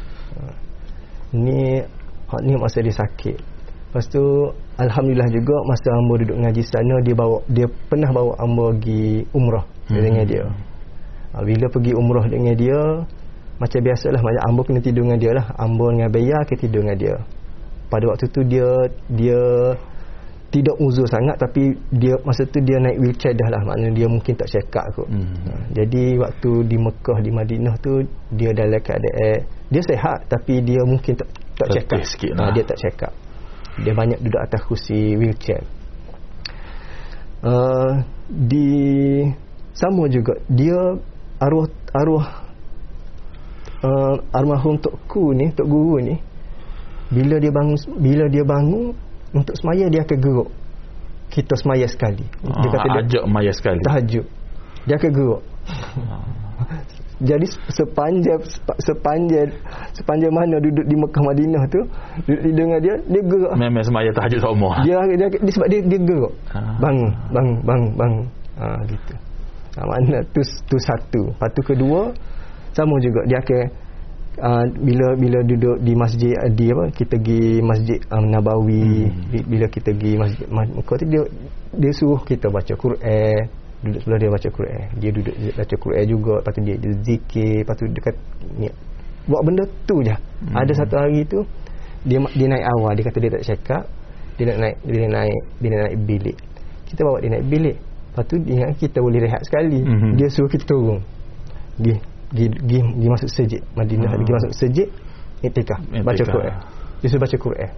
Ni hak ni masa dia sakit. Lepas tu alhamdulillah juga masa hamba duduk ngaji sana dia bawa dia pernah bawa hamba pergi umrah hmm. dengan dia. Ha, bila pergi umrah dengan dia macam biasalah macam hamba kena tidur dengan dia lah. Hamba dengan bayar ke tidur dengan dia. Pada waktu tu dia dia tidak uzur sangat tapi dia masa tu dia naik wheelchair dah lah maknanya dia mungkin tak check up kot. Hmm. Ha, jadi waktu di Mekah di Madinah tu dia dalam keadaan dia sehat tapi dia mungkin tak tak check up. Ha, dia tak check up dia banyak duduk atas kursi wheelchair uh, di sama juga dia arwah arwah uh, almarhum tok ku ni tok guru ni bila dia bangun bila dia bangun untuk semaya dia akan geruk. Kita semaya sekali. Dia kata dia ajak semaya sekali. Tahajud. Dia akan geruk. Jadi sepanjang sepanjang sepanjang mana duduk di Mekah Madinah tu duduk dengan dia dia gerak memang semaya tahajud semua dia, dia, dia, sebab dia dia gerak ha. bangun bangun bangun bangun. Ha, gitu. Ha, mana tu tu satu. Lepas tu kedua sama juga dia akan uh, bila bila duduk di masjid di apa kita pergi masjid um, Nabawi hmm. bila kita pergi masjid Mekah tu dia dia suruh kita baca Quran duduk sebelah dia baca Quran dia duduk baca Quran juga lepas tu dia, dia zikir lepas tu dekat ni buat benda tu je hmm. ada satu hari tu dia dia naik awal dia kata dia tak cakap dia nak naik dia naik dia nak naik bilik kita bawa dia naik bilik lepas tu dia kita boleh rehat sekali hmm. dia suruh kita turun pergi pergi, pergi, pergi masuk sejid Madinah hmm. pergi masuk sejid etika baca Quran. Dia suruh baca Quran.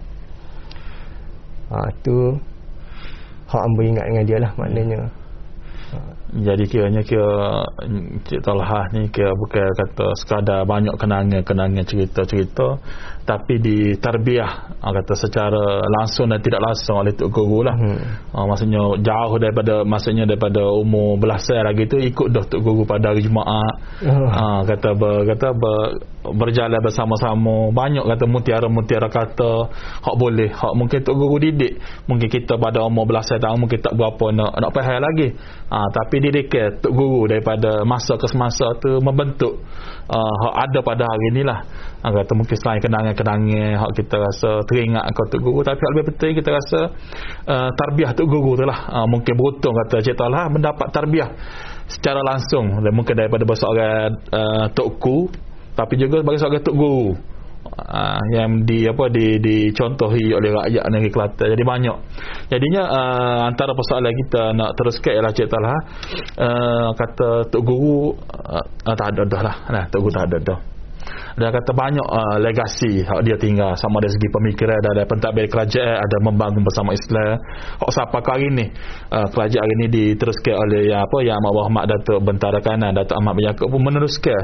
Ha, tu hak ambo ingat dengan dia lah maknanya jadi kiranya kira Cik Talha ni kira bukan kata sekadar banyak kenangan-kenangan cerita-cerita tapi di tarbiyah ah, kata secara langsung dan tidak langsung oleh Tok Guru lah. Hmm. uh, maksudnya jauh daripada maksudnya daripada umur belasan lagi tu ikut dah Tok Guru pada hari Jumaat. Uh. uh, kata ber, kata ber, berjalan bersama-sama. Banyak kata mutiara-mutiara kata hak boleh hak mungkin Tok Guru didik. Mungkin kita pada umur belasan tahun mungkin tak berapa nak nak faham lagi. Uh, tapi tapi didikan Tok Guru daripada masa ke semasa tu membentuk uh, ada pada hari inilah uh, kata mungkin selain kenangan-kenangan hak kita rasa teringat kau Tok Guru tapi lebih penting kita rasa uh, tarbiah Tok Guru tu lah. Uh, mungkin beruntung kata Cik Talha mendapat tarbiah secara langsung. Mungkin daripada seorang uh, Tok Ku tapi juga sebagai seorang Tok Guru uh, yang di apa di dicontohi oleh rakyat negeri Kelantan. Jadi banyak. Jadinya uh, antara persoalan kita nak teruskan ialah Cik Talha. Uh, kata Tok Guru uh, tak ada dah lah. Nah, Tok Guru tak ada dah dia kata banyak uh, legasi hak dia tinggal. Sama dari segi pemikiran ada pentadbir kerajaan ada membangun bersama Islam. Hak siapa kali ni? Uh, kerajaan hari ni diteruskan oleh yang apa yang Amat Muhammad Datuk Bentara Kanan Datuk Ahmad bin Yaakob pun meneruskan.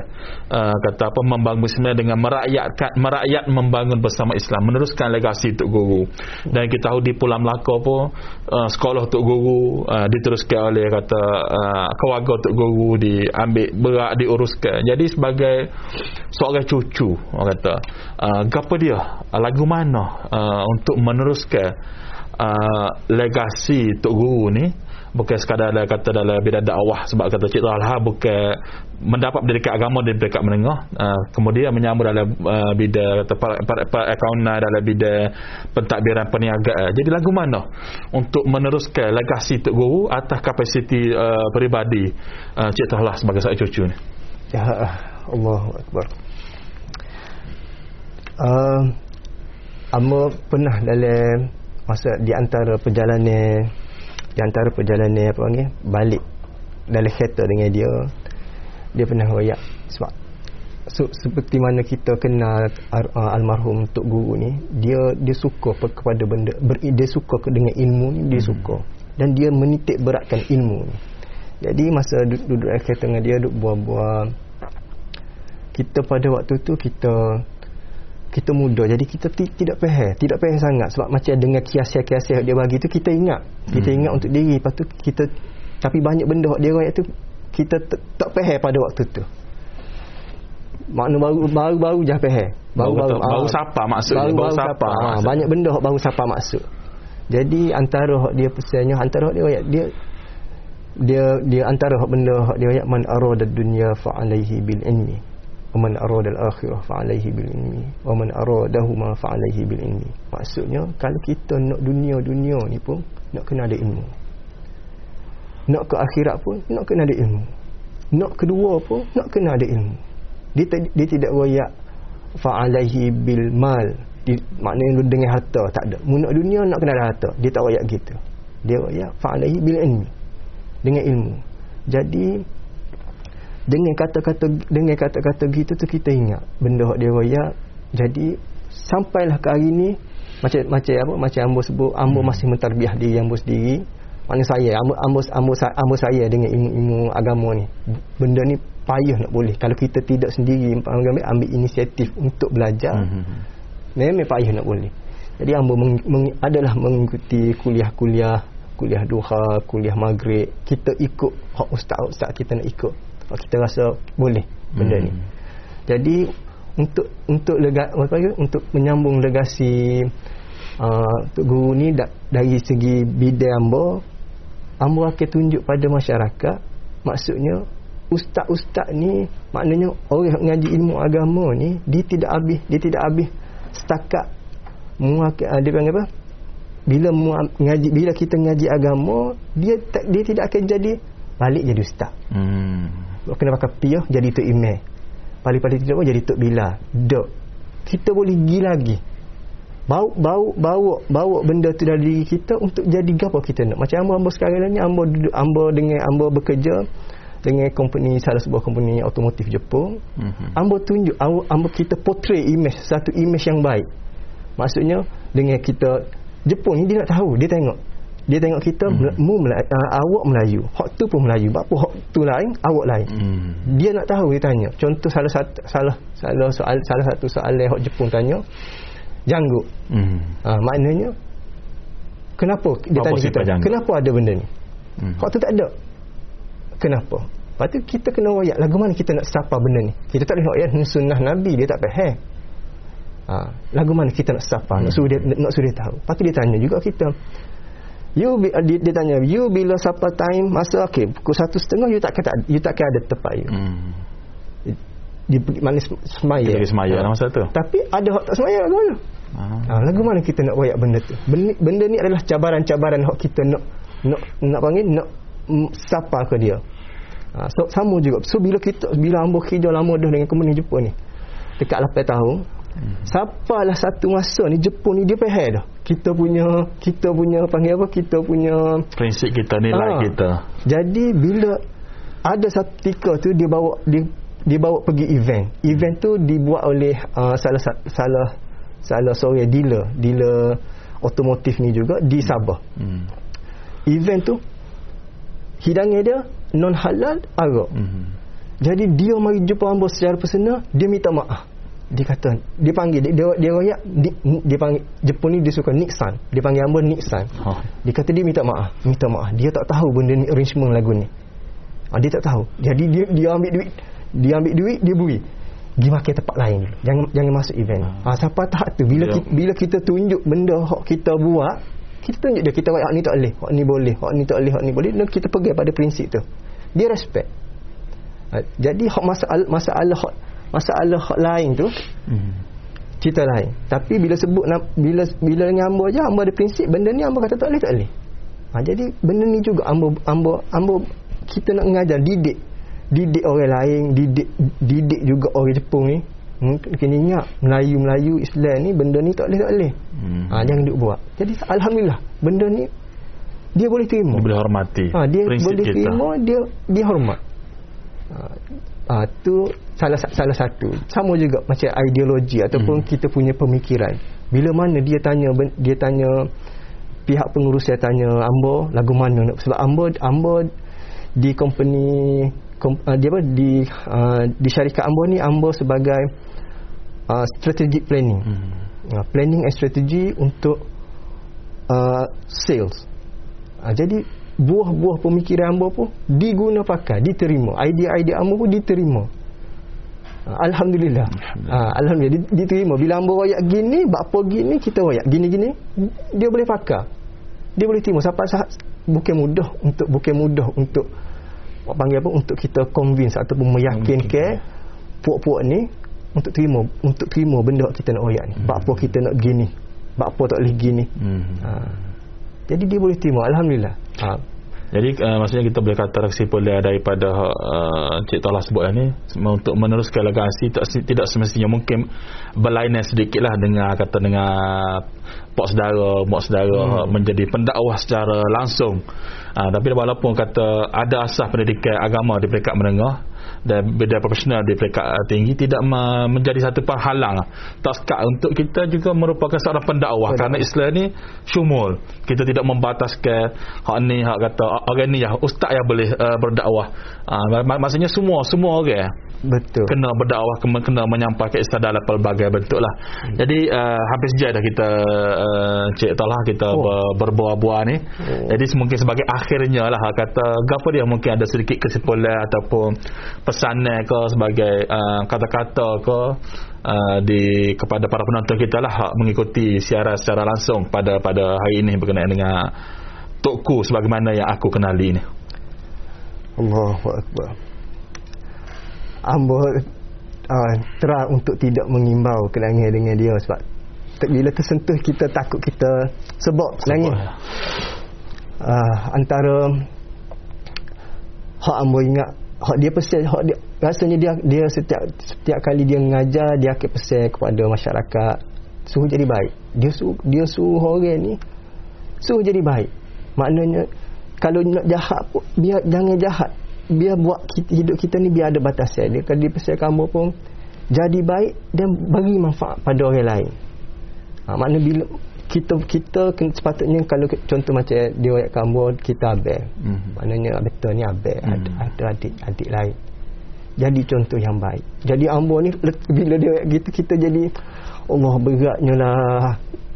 Uh, kata apa membangun Islam dengan merakyatkan merakyat membangun bersama Islam. Meneruskan legasi Tok Guru. Dan kita tahu di Pulau Melaka pun uh, sekolah Tok Guru uh, diteruskan oleh kata uh, keluarga Tok Guru diambil berat diuruskan. Jadi sebagai seorang cucu cucu orang kata. Uh, apa dia? Uh, lagu mana? Uh, untuk meneruskan uh, legasi Tok Guru ni bukan sekadar dalam kata dalam bidang dakwah sebab kata Cik Talha bukan mendapat pendidikan agama dari dekat menengah. Uh, kemudian menyambut dalam uh, bidang kata akauntan dalam bidang pentadbiran perniagaan. Jadi lagu mana? Untuk meneruskan legasi Tok Guru atas kapasiti uh, peribadi uh, Cik Talha sebagai seorang cucu ni. Ya Allah Akbar uh, Amba pernah dalam masa di antara perjalanan di antara perjalanan apa panggil balik dalam kereta dengan dia dia pernah royak sebab so, seperti mana kita kenal uh, almarhum Tok Guru ni dia dia suka kepada benda ber, dia suka dengan ilmu ni dia hmm. suka dan dia menitik beratkan ilmu ni Jadi masa duduk, duduk dalam kereta dengan dia duduk bual-bual kita pada waktu tu kita kita muda jadi kita ti- tidak faham tidak faham sangat sebab macam dengan kiasiah-kiasiah dia bagi tu kita ingat. Kita Hmm. ingat untuk diri. Lepas tu kita tapi banyak benda hak dia rakyat tu kita tak faham pada waktu tu. Makna baru baru baru je faham Baru kata- ah, baru sapa maksud dia, baru, baru baru sapa sapa. Ah, maksud. banyak benda hak baru sapa maksud. Jadi antara hak dia pesannya antara hak dia rakyat dia dia dia antara hak benda hak dia ayat man arada dunya fa alaihi bil ilmi wa man arada al akhirah fa alaihi bil ilmi wa man aradahuma fa alaihi bil ilmi maksudnya kalau kita nak dunia dunia ni pun nak kena ada ilmu. Nak ke akhirat pun nak kena ada ilmu. Nak kedua pun nak kena ada ilmu. Dia, dia tidak royak fa alaihi bil mal di, maknanya dengan harta tak ada. Mu nak dunia nak kena ada harta. Dia tak royak gitu. Dia royak fa alaihi bil ilmi dengan ilmu. Jadi dengan kata-kata dengan kata-kata gitu tu kita ingat benda hak dia royak. Jadi sampailah ke hari ni macam macam apa macam ambo sebut ambo hmm. masih mentarbiah diri ambo sendiri. Mana saya ambo ambo ambo, sa- ambo saya dengan ilmu-ilmu agama ni. Benda ni payah nak boleh kalau kita tidak sendiri ambil, ambil inisiatif untuk belajar. Hmm. Memang payah nak boleh. Jadi ambo meng, meng, adalah mengikuti kuliah-kuliah, kuliah duha, kuliah maghrib. Kita ikut hak ustaz-ustaz kita nak ikut. Hak kita rasa boleh benda Hmm. ni. Jadi untuk untuk lega apa panggil untuk menyambung legasi uh, Tok Guru ni da, dari segi bidang ambo ambo akan tunjuk pada masyarakat maksudnya ustaz-ustaz ni maknanya orang yang ngaji ilmu agama ni dia tidak habis dia tidak habis setakat muak uh, dia panggil apa bila mu, ngaji bila kita ngaji agama dia tak, dia tidak akan jadi balik jadi ustaz Hmm. Kena pakai piah jadi tok imam paling-paling tidak pun jadi tok bila dok kita boleh pergi lagi. Bau bau bawa bawa benda tu dari diri kita untuk jadi gapo kita nak. Macam ambo ambo sekarang ni ambo duduk ambo dengan ambo bekerja dengan company salah sebuah company otomotif Jepun. Hmm. ambo tunjuk ambo, ambo kita portray image satu image yang baik. Maksudnya dengan kita Jepun ni dia nak tahu dia tengok dia tengok kita Mhm. mu Melayu, uh, awak Melayu. Hak tu pun Melayu. Apa hak tu lain awak lain. Hmm. dia nak tahu dia tanya. Contoh salah satu salah salah soal salah satu soalan hak Jepun tanya janggut. Hmm. ha, maknanya kenapa? Dia Apa tanya kita janggut? kenapa ada benda ni? Hmm. hak tu tak ada. Kenapa? Lepas tu kita kena royak lagu mana kita nak sapa benda ni? Kita tak boleh ni sunnah Nabi. Dia tak faham ha, lagu mana kita nak sapa? Nak Hmm. suruh dia nak suruh dia tahu. Lepas tu dia tanya juga kita You bi- dia, dia tanya you bila sapa time masa okey pukul satu setengah you takkan tak you takkan ada tempat you Hmm. di pergi mana sem- semaya. Kita pergi semaya lah masa tu. Tapi ada hak tak semaya lagu mana? Ah. Ha, lagu mana kita nak royak benda tu? Benda, benda ni adalah cabaran-cabaran hak kita nak nak nak panggil nak mm, sapa ke dia. Ha, so, sama juga. So bila kita bila ambo kerja lama dah dengan company Jepun ni. Dekat 8 tahun. Hmm. Siapalah satu masa ni Jepun ni dia faham dah. Kita punya kita punya panggil apa? Kita punya Prinsip kita, nilai Ah. kita. jadi bila ada satu ketika tu dia bawa dia dia bawa pergi event. Event tu dibuat oleh uh, salah sa- salah salah seorang dealer, dealer otomotif ni juga di Sabah. Hmm. Event tu hidangan dia non halal Arab. Hmm. Jadi dia mari jumpa hamba secara personal, dia minta maaf. Dia kata, dia panggil dia dia, dia royak dia, dia panggil Jepun ni dia suka Nixon. Dia panggil hamba Nixon. Oh. Dia kata dia minta maaf, minta maaf. Dia tak tahu benda ni arrangement lagu ni. Ha, dia tak tahu. Jadi dia dia ambil duit, dia ambil duit, dia beri. Pergi makan tempat lain dulu. Jangan jangan masuk event. Ha, siapa tahap tu bila Ya. kita, bila kita tunjuk benda hak kita buat, kita tunjuk dia kita hak ni tak boleh, hak ni boleh, hak ni tak boleh, hak ni boleh dan kita pegang pada prinsip tu. Dia respect. Ha, jadi hak masalah masalah hak masalah lain tu Hmm. cerita lain. Tapi bila sebut bila bila dengan hamba je hamba ada prinsip benda ni hamba kata tak boleh tak boleh. Ha, jadi benda ni juga hamba hamba hamba kita nak mengajar didik didik orang lain didik didik juga orang Jepun ni Hmm, kena ingat Melayu-Melayu Islam ni benda ni tak boleh tak boleh. Hmm. Ha, jangan duk buat. Jadi alhamdulillah benda ni dia boleh terima. Dia boleh hormati. Ha, dia Prinsip boleh kita. terima dia dia hormat. Ha, ha, tu salah salah satu. Sama juga macam ideologi ataupun Hmm. kita punya pemikiran. Bila mana dia tanya dia tanya pihak pengurus saya tanya ambo lagu mana nak sebab ambo ambo di company kom, uh, dia apa di uh, di syarikat Ambo ni Ambo sebagai uh, strategic planning. Hmm. Uh, planning and strategy untuk uh, sales. Uh, jadi buah-buah pemikiran Ambo pun diguna pakai, diterima. Idea-idea Ambo pun diterima. Uh, Alhamdulillah. Alhamdulillah. Uh, Alhamdulillah diterima. Bila Ambo royak gini, apa gini kita royak gini-gini, dia boleh pakai. Dia boleh terima. Sampai saat bukan mudah untuk bukan mudah untuk Pak panggil apa untuk kita convince ataupun meyakinkan puak-puak ni untuk terima untuk terima benda kita nak royak ni. Hmm. Apa kita nak gini. Apa tak boleh gini. Hmm. Ha. Jadi dia boleh terima alhamdulillah. Ha. Jadi uh, maksudnya kita boleh kata kesimpulan daripada uh, Cik Tolah sebut ni untuk meneruskan legasi tak, tidak semestinya mungkin berlainan sedikitlah dengan kata dengan pak saudara, mak saudara hmm. menjadi pendakwah secara langsung. Uh, tapi walaupun kata ada asas pendidikan agama di peringkat menengah dan beda profesional di peringkat uh, tinggi tidak menjadi satu penghalang. Tak sekat untuk kita juga merupakan seorang pendakwah Betul. kerana Islam ni syumul. Kita tidak membataskan hak ni hak kata orang ni ya ustaz yang boleh uh, berdakwah. Uh, maksudnya semua semua orang. okay betul kena berdakwah kena, kena menyampaikan Islam dalam pelbagai bentuk lah hmm. jadi uh, hampir sejak dah kita uh, cik tahu kita oh. berbuah-buah ni oh. jadi mungkin sebagai akhirnya lah kata apa dia mungkin ada sedikit kesimpulan ataupun pesanan ke sebagai uh, kata-kata ke uh, di kepada para penonton kita lah mengikuti siaran secara langsung pada pada hari ini berkenaan dengan Tokku sebagaimana yang aku kenali ni Allahu Akbar Ambo uh, terang untuk tidak mengimbau kenangan dengan dia sebab bila tersentuh kita takut kita sebab nangis uh, antara hak ambo ingat hak dia pesan hak dia rasanya dia dia setiap setiap kali dia mengajar dia akan pesan kepada masyarakat suruh jadi baik. Dia suruh dia suruh orang ni suruh jadi baik. Maknanya kalau nak jahat pun biar jangan jahat biar buat kita, hidup kita ni biar ada batasan. Dia kalau dipesan kamu pun jadi baik dan bagi manfaat pada orang lain. Ha, makna bila kita kita sepatutnya kalau contoh macam dia ayat kamu kita abel mm-hmm. maknanya betul ni abel mm-hmm. ada, ada adik adik lain. Jadi contoh yang baik. Jadi ambo ni bila dia ayat gitu kita jadi Allah beratnya lah.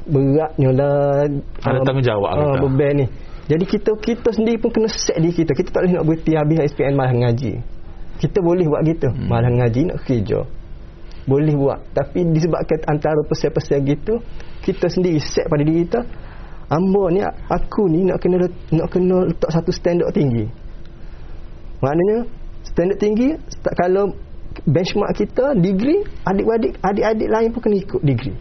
Beratnya lah. Ada tanggungjawab uh, beban ni jadi kita kita sendiri pun kena set diri kita. Kita tak boleh nak berhenti habis SPN malah ngaji. Kita boleh buat gitu. Hmm. Malah ngaji nak kerja. Boleh buat. Tapi disebabkan antara pesan-pesan gitu, kita sendiri set pada diri kita. Amba ni, aku ni nak kena nak kena letak satu standard tinggi. Maknanya, standard tinggi, kalau benchmark kita, degree, adik-adik adik-adik lain pun kena ikut degree.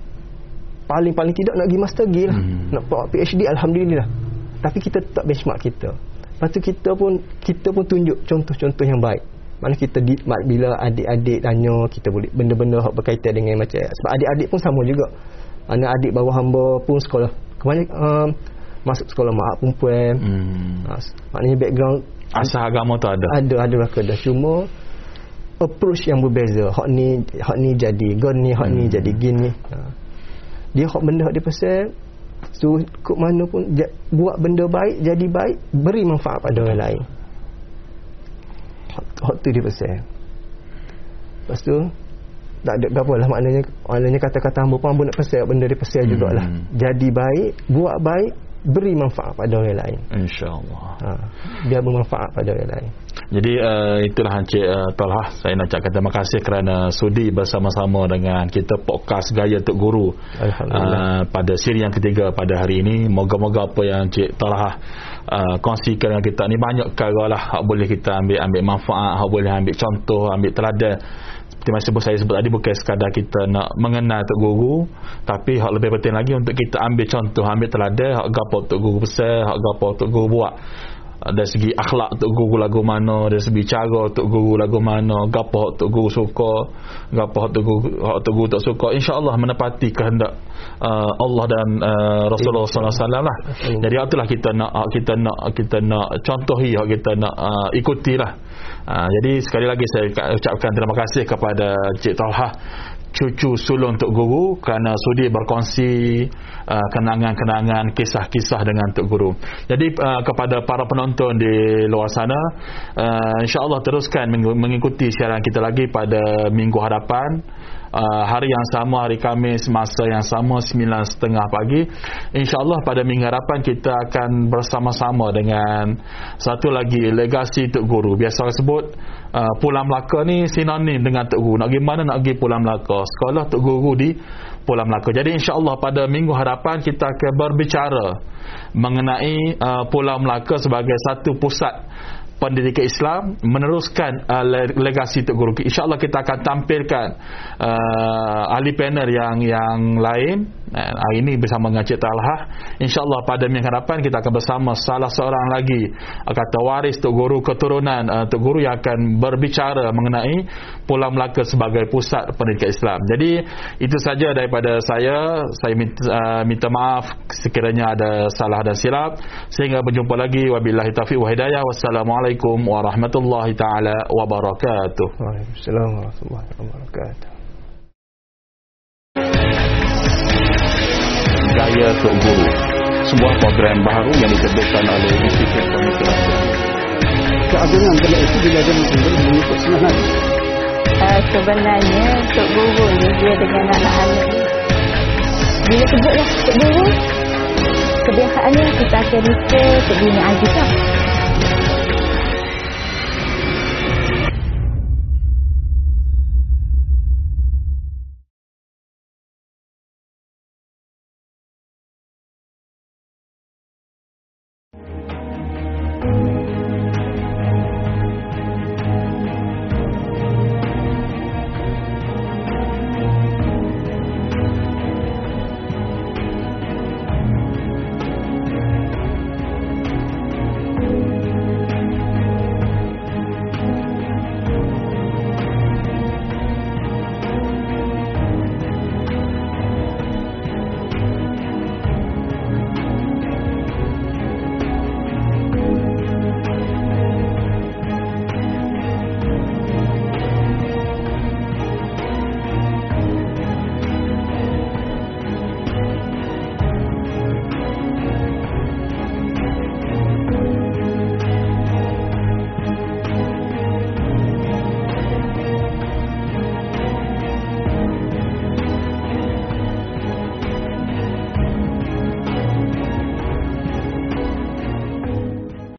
Paling-paling tidak nak pergi master lah. Hmm. Nak PhD, Alhamdulillah tapi kita tetap benchmark kita. Lepas tu kita pun kita pun tunjuk contoh-contoh yang baik. Mana kita di, bila adik-adik tanya kita boleh benda-benda yang berkaitan dengan macam sebab adik-adik pun sama juga. Mana adik bawah hamba pun sekolah. Kebanyakan um, masuk sekolah mak perempuan. Hmm. uh, maknanya background asal agama tu ada. Ada ada lah dah cuma approach yang berbeza. Hak ni hak ni jadi gon ni hak hmm. ni jadi gini uh. dia hak benda hak dia pasal So kok mana pun buat benda baik jadi baik beri manfaat pada orang lain. Hak tu dia pesan. Lepas tu tak ada apa lah maknanya maknanya kata-kata hamba pun hamba nak pesan benda dia pesan hmm. jugalah. Jadi baik, buat baik, beri manfaat pada orang lain. Insya-Allah. Ha, biar bermanfaat pada orang lain. Jadi uh, itulah Encik uh, Talha Saya nak cakap terima kasih kerana sudi bersama-sama dengan kita podcast Gaya Tuk Guru uh, Pada siri yang ketiga pada hari ini. Moga-moga apa yang Encik Talha uh, kongsikan dengan kita ni Banyak perkara lah. Hak boleh kita ambil ambil manfaat Hak boleh ambil contoh, ambil teladan. Seperti masa sebut saya sebut tadi bukan sekadar kita nak mengenal Tok Guru tapi hak lebih penting lagi untuk kita ambil contoh ambil teladan hak gapo Tok Guru pesan hak gapo Tok Guru buat dari segi akhlak untuk guru lagu mana dari segi cara untuk guru lagu mana gapo untuk guru suka gapo untuk guru untuk guru tak suka insyaallah menepati kehendak uh, Allah dan uh, Rasulullah sallallahu alaihi wasallam lah. Jadi itulah kita nak kita nak kita nak contohi kita nak uh, ikutilah. Uh, jadi sekali lagi saya ucapkan terima kasih kepada Cik Talha cucu sulung Tok Guru kerana sudi berkongsi uh, kenangan-kenangan kisah-kisah dengan Tok Guru. Jadi uh, kepada para penonton di luar sana uh, insyaAllah teruskan mengikuti siaran kita lagi pada minggu hadapan uh, hari yang sama hari Kamis masa yang sama 9.30 pagi. insyaAllah pada minggu hadapan kita akan bersama-sama dengan satu lagi legasi Tok Guru. Biasa sebut uh, Pulau Melaka ni sinonim dengan Tok Guru. Nak pergi mana nak pergi Pulau Melaka? Sekolah Tok Guru di Pulau Melaka. Jadi insyaAllah pada minggu hadapan kita akan berbicara mengenai uh, Pulau Melaka sebagai satu pusat pendidikan Islam meneruskan uh, legasi Tok Guru. InsyaAllah kita akan tampilkan uh, ahli panel yang yang lain uh, hari ini bersama dengan Cik Talha. InsyaAllah pada minggu hadapan kita akan bersama salah seorang lagi kata waris Tok Guru keturunan uh, Tok Guru yang akan berbicara mengenai Pulau Melaka sebagai pusat pendidikan Islam. Jadi itu saja daripada saya. Saya minta, uh, minta maaf sekiranya ada salah dan silap. Sehingga berjumpa lagi. Wabillahi taufiq wa hidayah. Wassalamualaikum Assalamualaikum warahmatullahi taala wabarakatuh. Waalaikumsalam warahmatullahi wabarakatuh. Tok Guru. Sebuah program baru yang diterbitkan oleh Institut Pemikiran Keagungan benda itu bila dia mengikut semangat uh, Sebenarnya Tok Guru ni dia dengan anak-anak Bila sebutlah Tok Guru Kebiasaannya kita akan rasa Tok Guru ni aziz lah